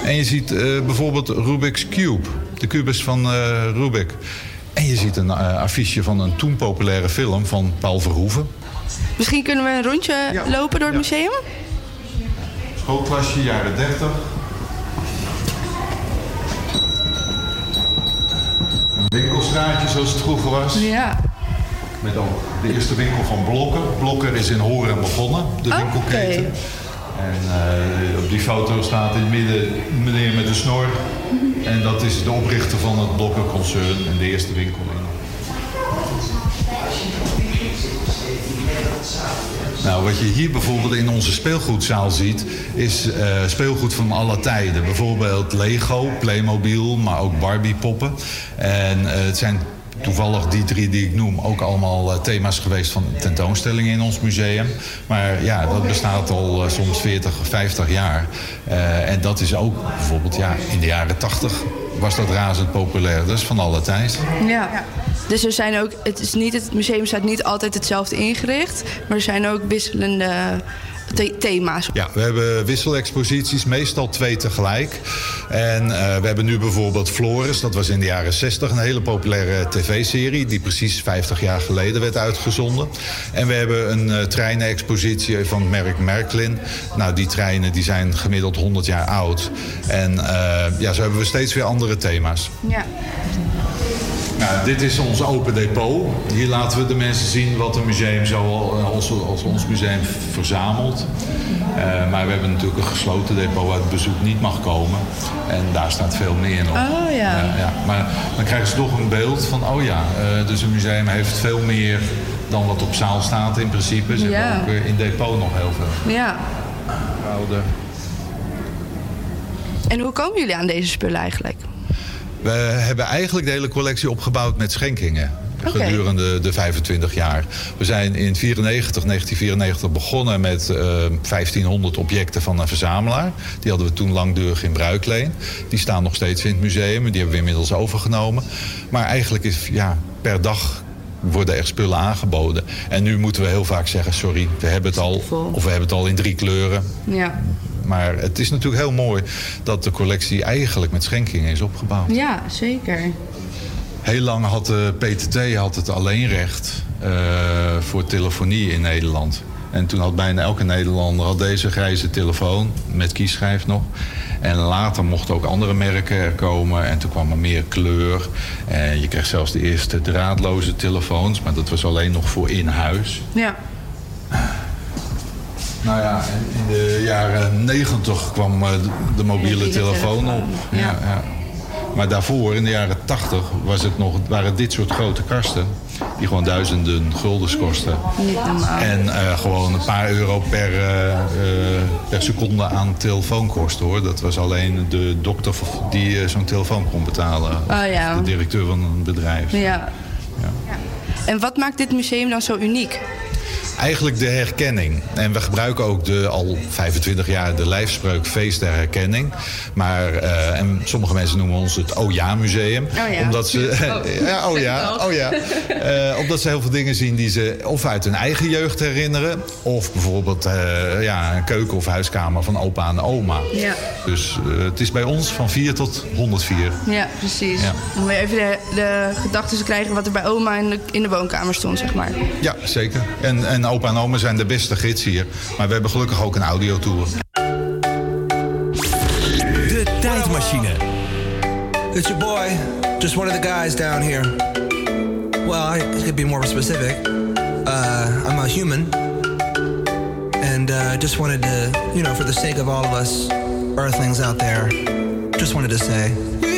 En je ziet eh, bijvoorbeeld Rubik's Cube. De kubus van eh, Rubik. En je ziet een affiche van een toen populaire film van Paul Verhoeven. Misschien kunnen we een rondje lopen door het museum? Schoolklasje, jaren 30. Winkelstraatje zoals het vroeger was. Ja. Met ook de eerste winkel van Blokker. Blokker is in Horen begonnen, de winkelketen. En eh, op die foto staat in het midden meneer met een snor. En dat is de oprichter van het Blokker-concern en de eerste winkel in. Nou, wat je hier bijvoorbeeld in onze speelgoedzaal ziet, is eh, speelgoed van alle tijden. Bijvoorbeeld Lego, Playmobil, maar ook Barbie-poppen. En eh, het zijn toevallig die drie die ik noem ook allemaal eh, thema's geweest van tentoonstellingen in ons museum. Maar ja, dat bestaat al soms 40, 50 jaar. En dat is ook bijvoorbeeld ja, in de jaren 80 was dat razend populair. Dat is van alle tijd. Ja. Dus er zijn ook, het, is niet, het museum staat niet altijd hetzelfde ingericht, maar er zijn ook wisselende thema's. Ja, we hebben wisselexposities, meestal twee tegelijk. En eh, we hebben nu bijvoorbeeld Flores, dat was in de jaren 60 een hele populaire tv-serie... die precies 50 jaar geleden werd uitgezonden. En we hebben een eh, treinenexpositie van het merk Merklin. Nou, die treinen die zijn gemiddeld 100 jaar oud. En eh, ja, zo hebben we steeds weer andere thema's. Ja. Nou, dit is ons open depot. Hier laten we de mensen zien wat een museum zo al- als, als ons museum verzamelt. Eh, maar we hebben natuurlijk een gesloten depot waar het bezoek niet mag komen. En daar staat veel meer nog. Oh ja. ja. Maar dan krijgen ze toch een beeld van, oh ja, eh, dus een museum heeft veel meer dan wat op zaal staat in principe. Ze Ja. hebben ook eh, in depot nog heel veel. Ja. Oude. En hoe komen jullie aan deze spullen eigenlijk? We hebben eigenlijk de hele collectie opgebouwd met schenkingen. Gedurende de 25 jaar. We zijn in 94, 1994 begonnen met eh, 1500 objecten van een verzamelaar. Die hadden we toen langdurig in bruikleen. Die staan nog steeds in het museum. Die hebben we inmiddels overgenomen. Maar eigenlijk is ja, per dag worden er spullen aangeboden. En nu moeten we heel vaak zeggen, sorry, we hebben het al. Of we hebben het al in drie kleuren. Ja. Maar het is natuurlijk heel mooi dat de collectie eigenlijk met schenkingen is opgebouwd. ja, zeker. Heel lang had de PTT had het alleenrecht eh, voor telefonie in Nederland. En toen had bijna elke Nederlander had deze grijze telefoon met kieschijf nog. En later mochten ook andere merken er komen. En toen kwam er meer kleur. En je kreeg zelfs de eerste draadloze telefoons. Maar dat was alleen nog voor in huis. Ja. Nou ja, in de jaren negentig kwam eh, de, mobiele telefoon op. Ja, ja. Maar daarvoor, in de jaren tachtig, was het nog, waren dit soort grote kasten. Die gewoon duizenden guldens kosten. En eh, gewoon een paar euro per, eh, per seconde aan telefoon kosten hoor. Dat was alleen de dokter die zo'n telefoon kon betalen. Oh ja. De directeur van een bedrijf. Ja. En wat maakt dit museum dan zo uniek? Eigenlijk de herkenning. En we gebruiken ook de, al 25 jaar de lijfspreuk feest der herkenning. Maar, eh, en sommige mensen noemen ons het Oh Ja Museum. Oh ja. Omdat ze, Oh. ja, oh ja, oh ja. Eh, omdat ze heel veel dingen zien die ze of uit hun eigen jeugd herinneren. Of bijvoorbeeld eh, ja, een keuken of huiskamer van opa en oma. Ja. Dus het is bij ons van 4 tot 104. Ja, precies. Ja. Om weer even de, de gedachten te krijgen wat er bij oma in de, in de woonkamer stond, zeg maar. Ja, zeker. En, en opa en oma zijn de beste gids hier. Maar we hebben gelukkig ook een audiotour. De tijdmachine. It's your boy, just one of the guys down here. Well, I could be more specific. Uh, I'm a human. And uh, just wanted to, you know, for the sake of all of us earthlings out there, just wanted to say.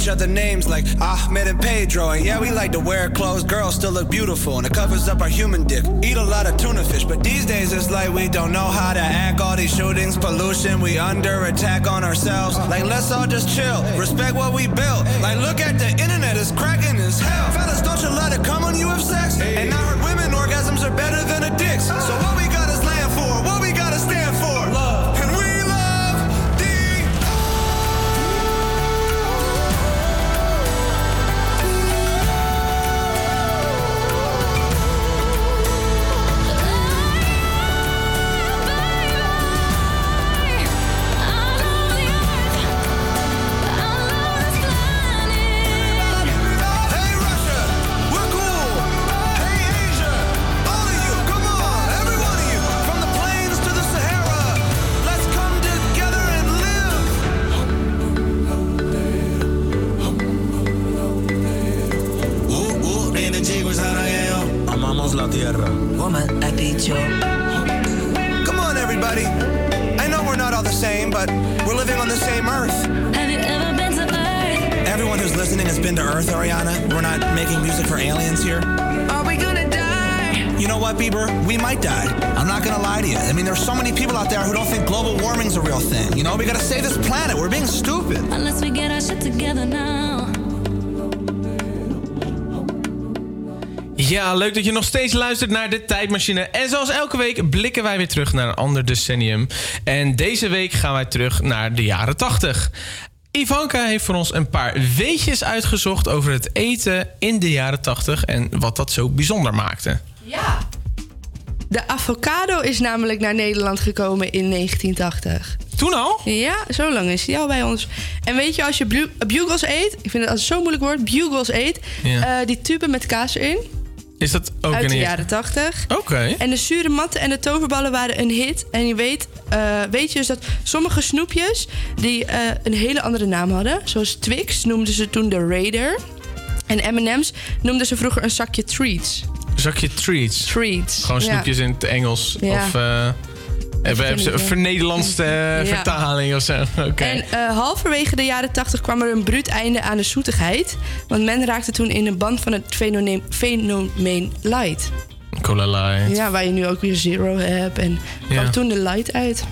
Each other names like Ahmed and Pedro. And yeah, we like to wear clothes. Girls still look beautiful, and it covers up our human dick. Eat a lot of tuna fish, but these days it's like we don't know how to act. All these shootings, pollution, we under attack on ourselves. Like, let's all just chill. Respect what we built. Like, look at the internet, it's cracking as hell. Fellas, don't you let it come when you have sex? And a real thing. You know, we gotta save this planet. We're being stupid. Unless we get our shit together now. Ja, leuk dat je nog steeds luistert naar de Tijdmachine. En zoals elke week blikken wij weer terug naar een ander decennium. En deze week gaan wij terug naar de jaren 80. Ivanka heeft voor ons een paar weetjes uitgezocht over het eten in de jaren 80 en wat dat zo bijzonder maakte. Ja. De avocado is namelijk naar Nederland gekomen in 1980. Toen al? Ja, zo lang is die al bij ons. En weet je, als je bugles eet... Ik vind het als zo'n moeilijk woord. Bugles eet. Ja. eh, die tube met kaas erin. Is dat ook uit in de de jaren 80. Oké. En de zure matten en de toverballen waren een hit. En je weet, eh, weet je dus dat sommige snoepjes... die eh, een hele andere naam hadden. Zoals Twix noemden ze toen de Raider. En M&M's noemden ze vroeger een zakje treats. Zakje treats. Treats. Gewoon snoepjes in het Engels. Of hebben geen hebben ze een vernederlandste eh, Ja. vertaling of zo. En eh, halverwege de jaren 80 kwam er een bruut einde aan de zoetigheid. Want men raakte toen in een band van het fenomeen, fenomeen light. Cola Light. Ja, waar je nu ook weer zero hebt. En kwam Ja. toen de light uit.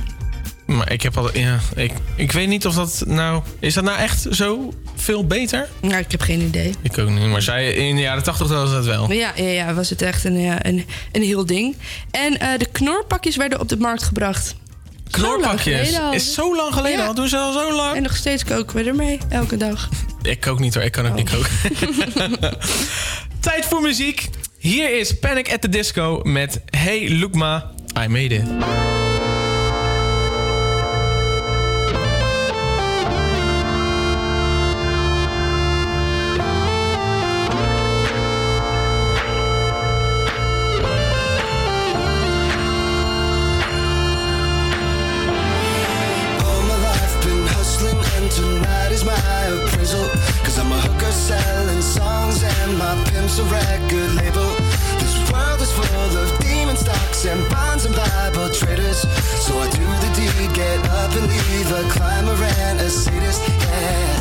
Maar ik heb al... Ja, ik, ik weet niet of dat nou... Is dat nou echt zo veel beter? Nou, ik heb geen idee. Ik ook niet. Maar zij in de jaren 80 was dat wel. Ja, ja, ja, was het echt een, ja, een, een heel ding. En eh, de knorpakjes werden op de markt gebracht. Knorpakjes? Is zo lang geleden Ja. al? Doen ze al zo lang? En nog steeds koken we ermee, elke dag. Ik kook niet hoor, ik kan ook niet koken. Tijd voor muziek. Hier is Panic at the Disco met Hey Lukma, I Made It. My pimp's a record label. This world is full of demon stocks and bonds and Bible traders. So I do the deed, get up and leave a climber and a sadist, yeah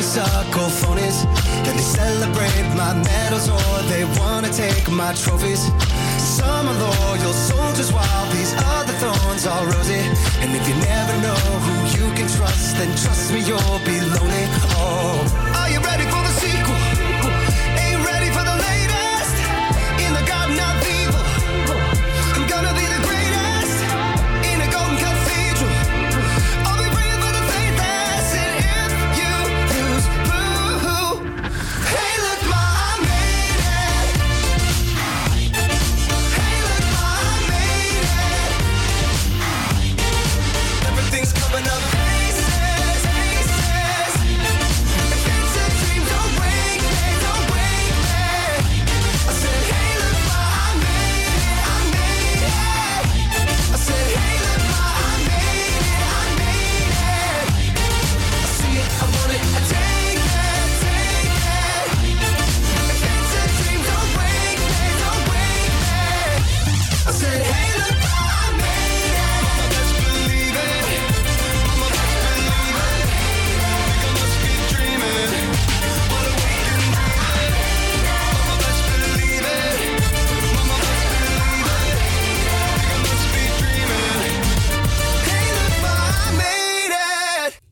honeysuckle phonies. Then they celebrate my medals, or they wanna take my trophies. Some are loyal soldiers, while these other thorns are rosy. And if you never know who you can trust, then trust me, you'll be lonely. Oh,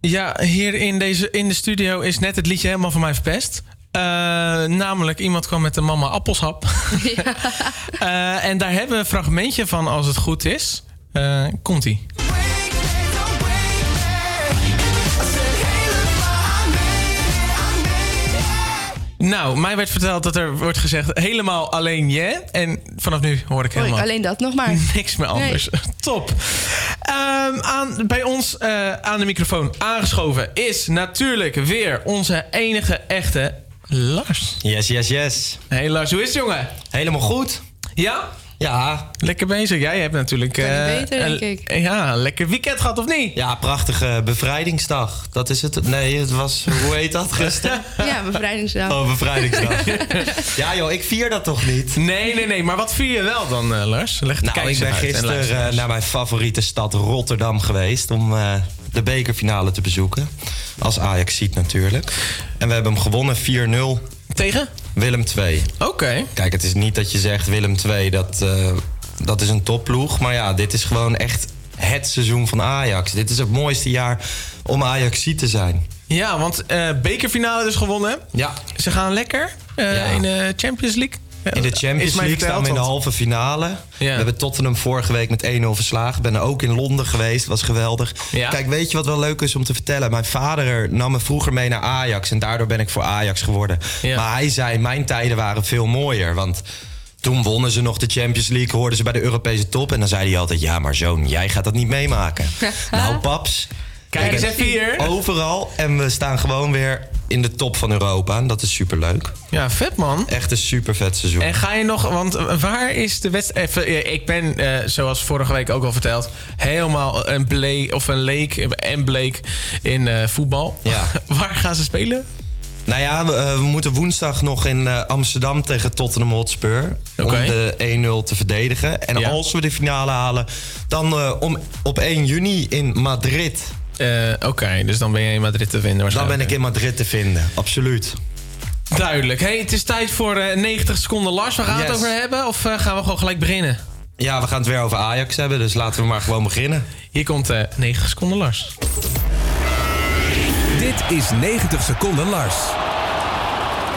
Ja, hier in, deze, in de studio is net het liedje helemaal van mij verpest. Eh, namelijk, iemand kwam met een mama appelsap. Eh, en daar hebben we een fragmentje van als het goed is. Eh, Komt-ie. Nou, mij werd verteld dat er wordt gezegd helemaal alleen je. En vanaf nu hoor ik Hoor ik helemaal alleen dat nog maar. niks meer anders. Top. Ehm, aan, bij ons eh, aan de microfoon aangeschoven is natuurlijk weer onze enige echte Lars. Yes, yes, yes. Hey Lars, hoe is het jongen? Helemaal goed. Ja? Ja. Lekker bezig. Jij hebt natuurlijk... Eh, beter, denk een- ik. Ja, een lekker weekend gehad of niet? Ja, prachtige bevrijdingsdag. Dat is het. Nee, het was... Hoe heet dat gisteren? Ja, bevrijdingsdag. Oh, bevrijdingsdag. ja joh, ik vier dat toch niet? Nee, nee, nee. Maar wat vier je wel dan, eh, Lars? Leg het Nou, ik ben gisteren eh, naar mijn favoriete stad Rotterdam geweest... om eh, de bekerfinale te bezoeken. Als Ajax ziet natuurlijk. En we hebben hem gewonnen 4-0. Tegen? Willem 2. Oké. Kijk, het is niet dat je zegt Willem 2, dat, eh, dat is een topploeg. Maar ja, dit is gewoon echt het seizoen van Ajax. Dit is het mooiste jaar om Ajax te zijn. Ja, want eh, bekerfinale dus gewonnen. Ja. Ze gaan lekker eh, Ja. in de Champions League. In de Champions League staan we in de halve finale. We hebben Tottenham vorige week met 1-0 verslagen. Ben er ook in Londen geweest, was geweldig. Ja. Kijk, weet je wat wel leuk is om te vertellen? Mijn vader nam me vroeger mee naar Ajax en daardoor ben ik voor Ajax geworden. Ja. Maar hij zei, mijn tijden waren veel mooier, want... Toen wonnen ze nog de Champions League, hoorden ze bij de Europese top. En dan zei hij altijd, ja maar zoon, jij gaat dat niet meemaken. nou paps. Kijk eens even hier. Overal. En we staan gewoon weer in de top van Europa. En dat is superleuk. Ja, vet man. Echt een super vet seizoen. En ga je nog, want waar is de wedstrijd? Even, Ik ben, eh, zoals vorige week ook al verteld, helemaal een bleek of een leek en bleek in eh, voetbal. Ja. waar gaan ze spelen? Nou ja, we, eh, we moeten woensdag nog in eh, Amsterdam tegen Tottenham Hotspur. Oké. Om de 1-0 te verdedigen. En Ja. als we de finale halen, dan eh, om, op 1 juni in Madrid. Eh, Oké, dus dan ben je in Madrid te vinden Dan ben ik in Madrid te vinden, absoluut. Duidelijk. Hey, het is tijd voor eh, 90 seconden Lars. Waar gaan we het over hebben? Of eh, gaan we gewoon gelijk beginnen? Ja, we gaan het weer over Ajax hebben, dus laten we maar gewoon beginnen. Hier komt eh 90 seconden Lars. Dit is 90 seconden Lars.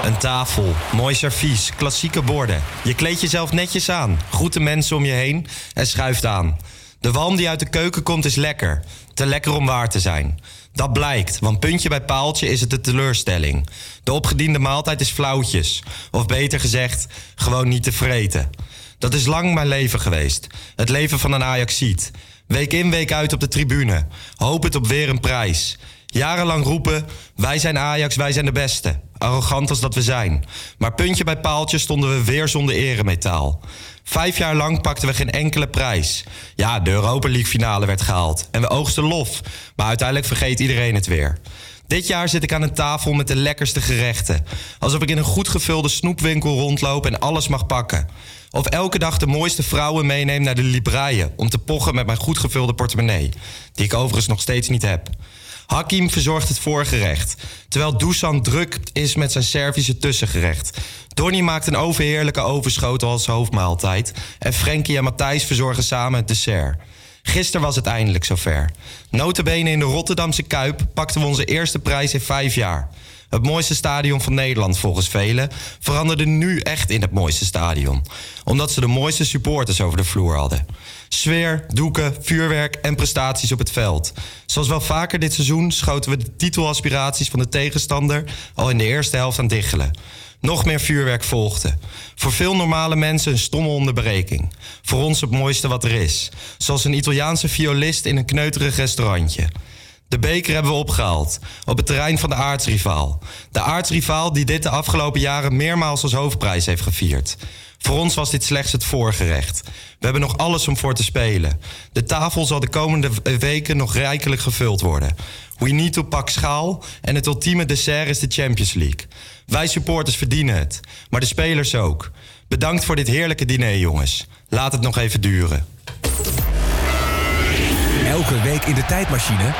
Een tafel, mooi servies, klassieke borden. Je kleedt jezelf netjes aan, groet de mensen om je heen en schuift aan. De walm die uit de keuken komt is lekker. Te lekker om waar te zijn. Dat blijkt, want puntje bij paaltje is het de teleurstelling. De opgediende maaltijd is flauwtjes. Of beter gezegd, gewoon niet te vreten. Dat is lang mijn leven geweest. Het leven van een Ajaxiet. Week in, week uit op de tribune. Hopend op weer een prijs. Jarenlang roepen, wij zijn Ajax, wij zijn de beste. Arrogant als dat we zijn. Maar puntje bij paaltje stonden we weer zonder eremetaal. Vijf jaar lang pakten we geen enkele prijs. Ja, de Europa League finale werd gehaald. En we oogsten lof. Maar uiteindelijk vergeet iedereen het weer. Dit jaar zit ik aan een tafel met de lekkerste gerechten. Alsof ik in een goed gevulde snoepwinkel rondloop en alles mag pakken. Of elke dag de mooiste vrouwen meeneem naar de Libraille... om te pochen met mijn goed gevulde portemonnee. Die ik overigens nog steeds niet heb. Hakim verzorgt het voorgerecht. Terwijl Dusan druk is met zijn Servische tussengerecht. Donny maakt een overheerlijke ovenschotel als hoofdmaaltijd. En Frenkie en Matthijs verzorgen samen het dessert. Gisteren was het eindelijk zover. Notabene in de Rotterdamse Kuip pakten we onze eerste prijs in vijf jaar. Het mooiste stadion van Nederland volgens velen veranderde nu echt in het mooiste stadion. Omdat ze de mooiste supporters over de vloer hadden. Sfeer, doeken, vuurwerk en prestaties op het veld. Zoals wel vaker dit seizoen schoten we de titelaspiraties van de tegenstander al in de eerste helft aan diggelen. Nog meer vuurwerk volgde. Voor veel normale mensen een stomme onderbreking. Voor ons het mooiste wat er is. Zoals een Italiaanse violist in een kneuterig restaurantje. De beker hebben we opgehaald. Op het terrein van de aartsrivaal. De aartsrivaal die dit de afgelopen jaren meermaals als hoofdprijs heeft gevierd. Voor ons was dit slechts het voorgerecht. We hebben nog alles om voor te spelen. De tafel zal de komende weken nog rijkelijk gevuld worden. We need to pak schaal en het ultieme dessert is de Champions League. Wij supporters verdienen het, maar de spelers ook. Bedankt voor dit heerlijke diner, jongens. Laat het nog even duren. Elke week in de tijdmachine.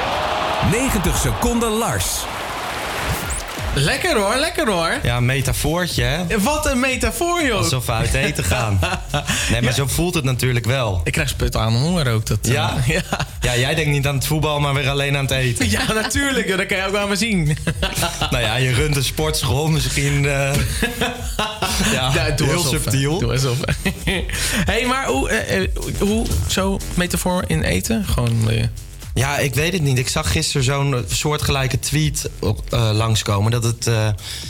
90 seconden Lars. Lekker hoor, lekker hoor. Ja, een metafoortje, hè? Wat een metafoor, joh. Alsof we uit eten gaan. Nee, maar zo voelt het natuurlijk wel. Ik krijg sput aan honger ook. Dat, eh, Ja? ja. Ja, jij denkt niet aan het voetbal, maar weer alleen aan het eten. Ja, natuurlijk. Dat kan je ook aan me zien. Nou ja, je runt een sportschool, misschien... eh, ja, Ja, doe heel alsof, subtiel. Doe alsof. hey, maar hoe, eh, hoe zo metafoor in eten? Gewoon... eh, Ja, ik weet het niet. Ik zag gisteren zo'n eh, soortgelijke tweet op, eh, langskomen... dat het eh,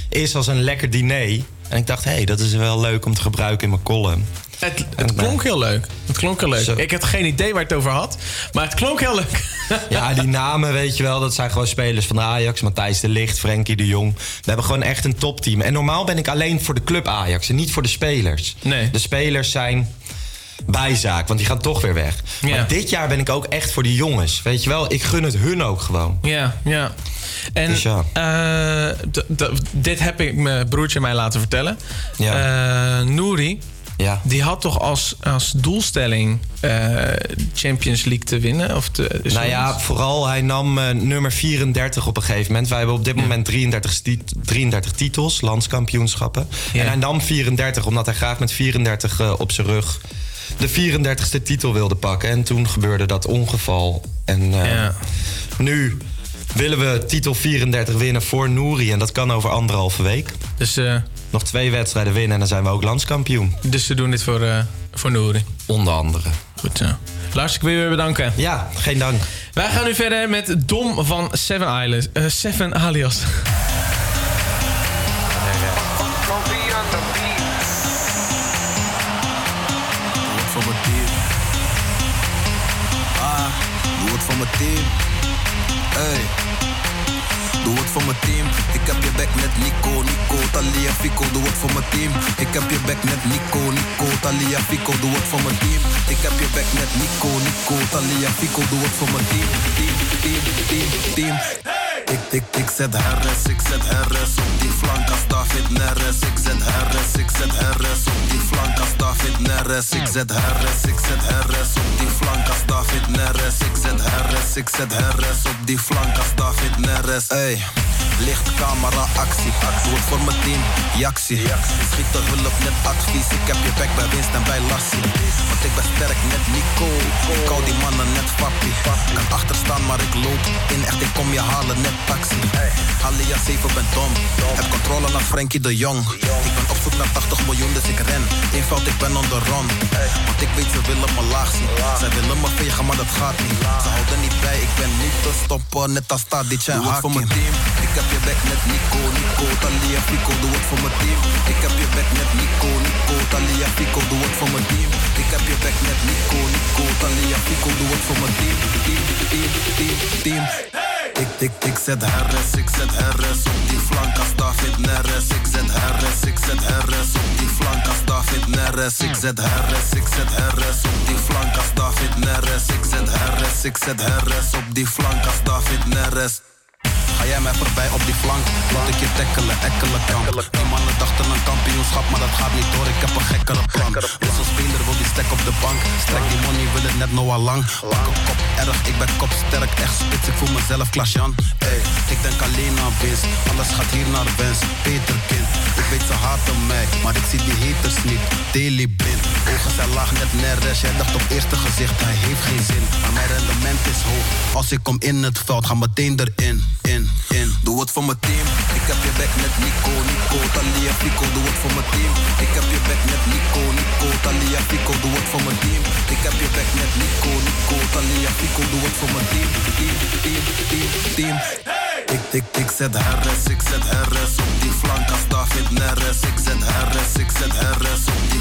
is als een lekker diner. En ik dacht, hé, hey, dat is wel leuk om te gebruiken in mijn column. Het, het klonk heel leuk. Het klonk heel leuk. Zo. Ik had geen idee waar het over had. Maar het klonk heel leuk. Ja, die namen, weet je wel, dat zijn gewoon spelers van de Ajax. Matthijs de Ligt, Frenkie de Jong. We hebben gewoon echt een topteam. En normaal ben ik alleen voor de club Ajax en niet voor de spelers. Nee. De spelers zijn bijzaak, want die gaan toch weer weg. Ja. Maar dit jaar ben ik ook echt voor die jongens. Weet je wel, ik gun het hun ook gewoon. Ja, ja. En Dus ja. eh, dit heb ik mijn broertje mij laten vertellen. Eh, Nouri, Ja. die had toch als, als doelstelling eh, Champions League te winnen? Of te, Nou ja, vooral hij nam nummer 34 op een gegeven moment. Wij hebben op dit moment 33, sti- 33 titels, landskampioenschappen. Ja. En hij nam 34 omdat hij graag met 34 eh, op zijn rug de 34ste titel wilde pakken. En toen gebeurde dat ongeval. En eh, Ja. nu willen we titel 34 winnen voor Nouri. En dat kan over anderhalve week. Dus, eh, Nog twee wedstrijden winnen en dan zijn we ook landskampioen. dus ze doen dit voor, eh voor Nouri. Onder andere. Goed zo. Lars, ik wil je weer bedanken. Ja, geen dank. Wij gaan nu verder met Dom van Seven, Islands, eh, Seven Alias. Mijn team. Hey. Doe het voor mijn team. Ik heb je back met Nico, Nico, Talia, Fico. Doe het voor mijn team. Ik heb je back met Nico, Nico, Talia, Fico. Doe het voor mijn team. Ik heb je back met Nico, Nico, Talia, Fico. Doe het voor mijn team. Team, team, team, team. Ik, ik, ik zet herres, ik zet herres op die flank als David Neres. Ik zet herres, ik zet herres op die flank als David Neres. Ik zet herres, ik zet herres op die flank als David Neres. Ik zet herres, ik zet op die flank als David Neres. Ey, licht, camera, actie. Doe het voor mijn team, Jaxie. Schiet de hulp met advies. Ik heb je back bij winst en bij Lassie. Want ik ben sterk net Nico. Ik hou die mannen net papi. Kan achterstaan, maar ik loop in. Echt, ik kom je halen net taxi. Alia 7 ben dom. Heb controle naar Frenkie de Jong. Ik ben op zoek naar 80 miljoen, dus ik ren. Eenvoud, ik ben on the run. Want ik weet, ze willen me laag zien. Zij willen me vegen, maar dat gaat niet. Ze houden niet bij, ik ben niet te stoppen. Net als Tadic en Hakim. voor mijn team. Ik heb je back met Nico, Nico, Talia, Fico. Doe het voor mijn team. Ik heb je back met Nico, Nico, Talia, Fico. Doe het voor mijn team. Ik heb je back met Nico, Nico, Talia, Fico. Doe het voor mijn team. Team, team, team, team. Ik, ik, ik zet herres, ik zet herres op die flank als David Neres. Ik zet herres, ik zet herres op die flank als David Neres. Ik zet herres, ik zet herres op die flank als David Neres. Ik zet herres, ik zet herres op die flank als David Neres. Ga jij mij voorbij op die flank? Laat ik je tackelen, ekkelen kan. Die mannen dachten een kampioenschap, maar dat gaat niet door. Ik heb een gekkere plan. Dus een speler wil die stek op de bank. Strek die money, wil het net Noah lang. Pak op kop erg, ik ben kopsterk, echt spits. Ik voel mezelf Klasjan. Ey, ik denk alleen aan winst. Alles gaat hier naar wens. Peterkind, ik weet ze haten mij, maar ik zie die haters niet. Daily blind, ogen zijn laag net neres. Jij dacht op eerste gezicht, hij heeft geen zin. Maar mijn rendement is hoog. Als ik kom in het veld, ga meteen erin. In, in. Doe het voor mijn team. Ik heb je back met Nico, Nico, Talia, Fico. Doe het voor mijn team. Ik heb je back met Nico, Nico, Talia, Fico. Doe het voor mijn team. Ik heb je back met Nico, Nico, Talia, Fico. Doe het voor mijn team. Team, team, team, team. Ik, ik, ik zet herres, ik zet herres op die flank als David Neres. Ik zet herres, ik zet herres op die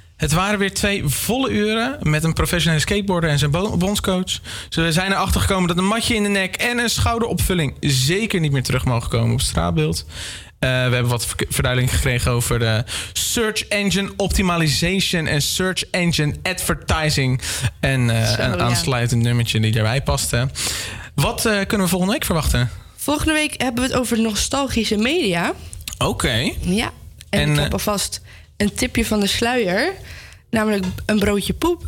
Het waren weer twee volle uren met een professionele skateboarder en zijn bo- bondscoach. Ze zijn erachter gekomen dat een matje in de nek en een schouderopvulling zeker niet meer terug mogen komen op straatbeeld. we hebben wat ver- verduidelijking gekregen over de search engine optimization en search engine advertising. En eh, Zo, een ja. aansluitend nummertje die daarbij paste. Wat eh, kunnen we volgende week verwachten? Volgende week hebben we het over nostalgische media. Oké. Ja. En, En, ik eh, heb alvast een tipje van de sluier. Namelijk een broodje poep.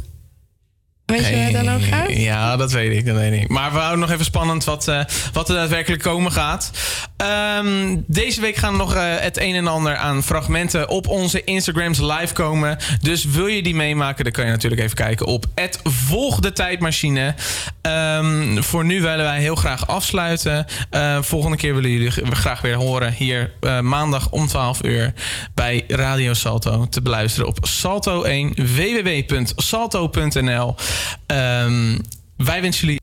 Weet je waar het dan over gaat? Ja, dat weet ik. Dat weet ik. Maar we houden nog even spannend wat, eh, wat er daadwerkelijk komen gaat. Ehm, deze week gaan nog eh, het een en ander aan fragmenten op onze Instagrams live komen. Dus wil je die meemaken, dan kan je natuurlijk even kijken op het Volg de Tijdmachine. Ehm, voor nu willen wij heel graag afsluiten. Eh, volgende keer willen jullie graag weer horen hier maandag om 12 uur bij Radio Salto te beluisteren op Salto 1 www.salto.nl. Ehm, wij wensen jullie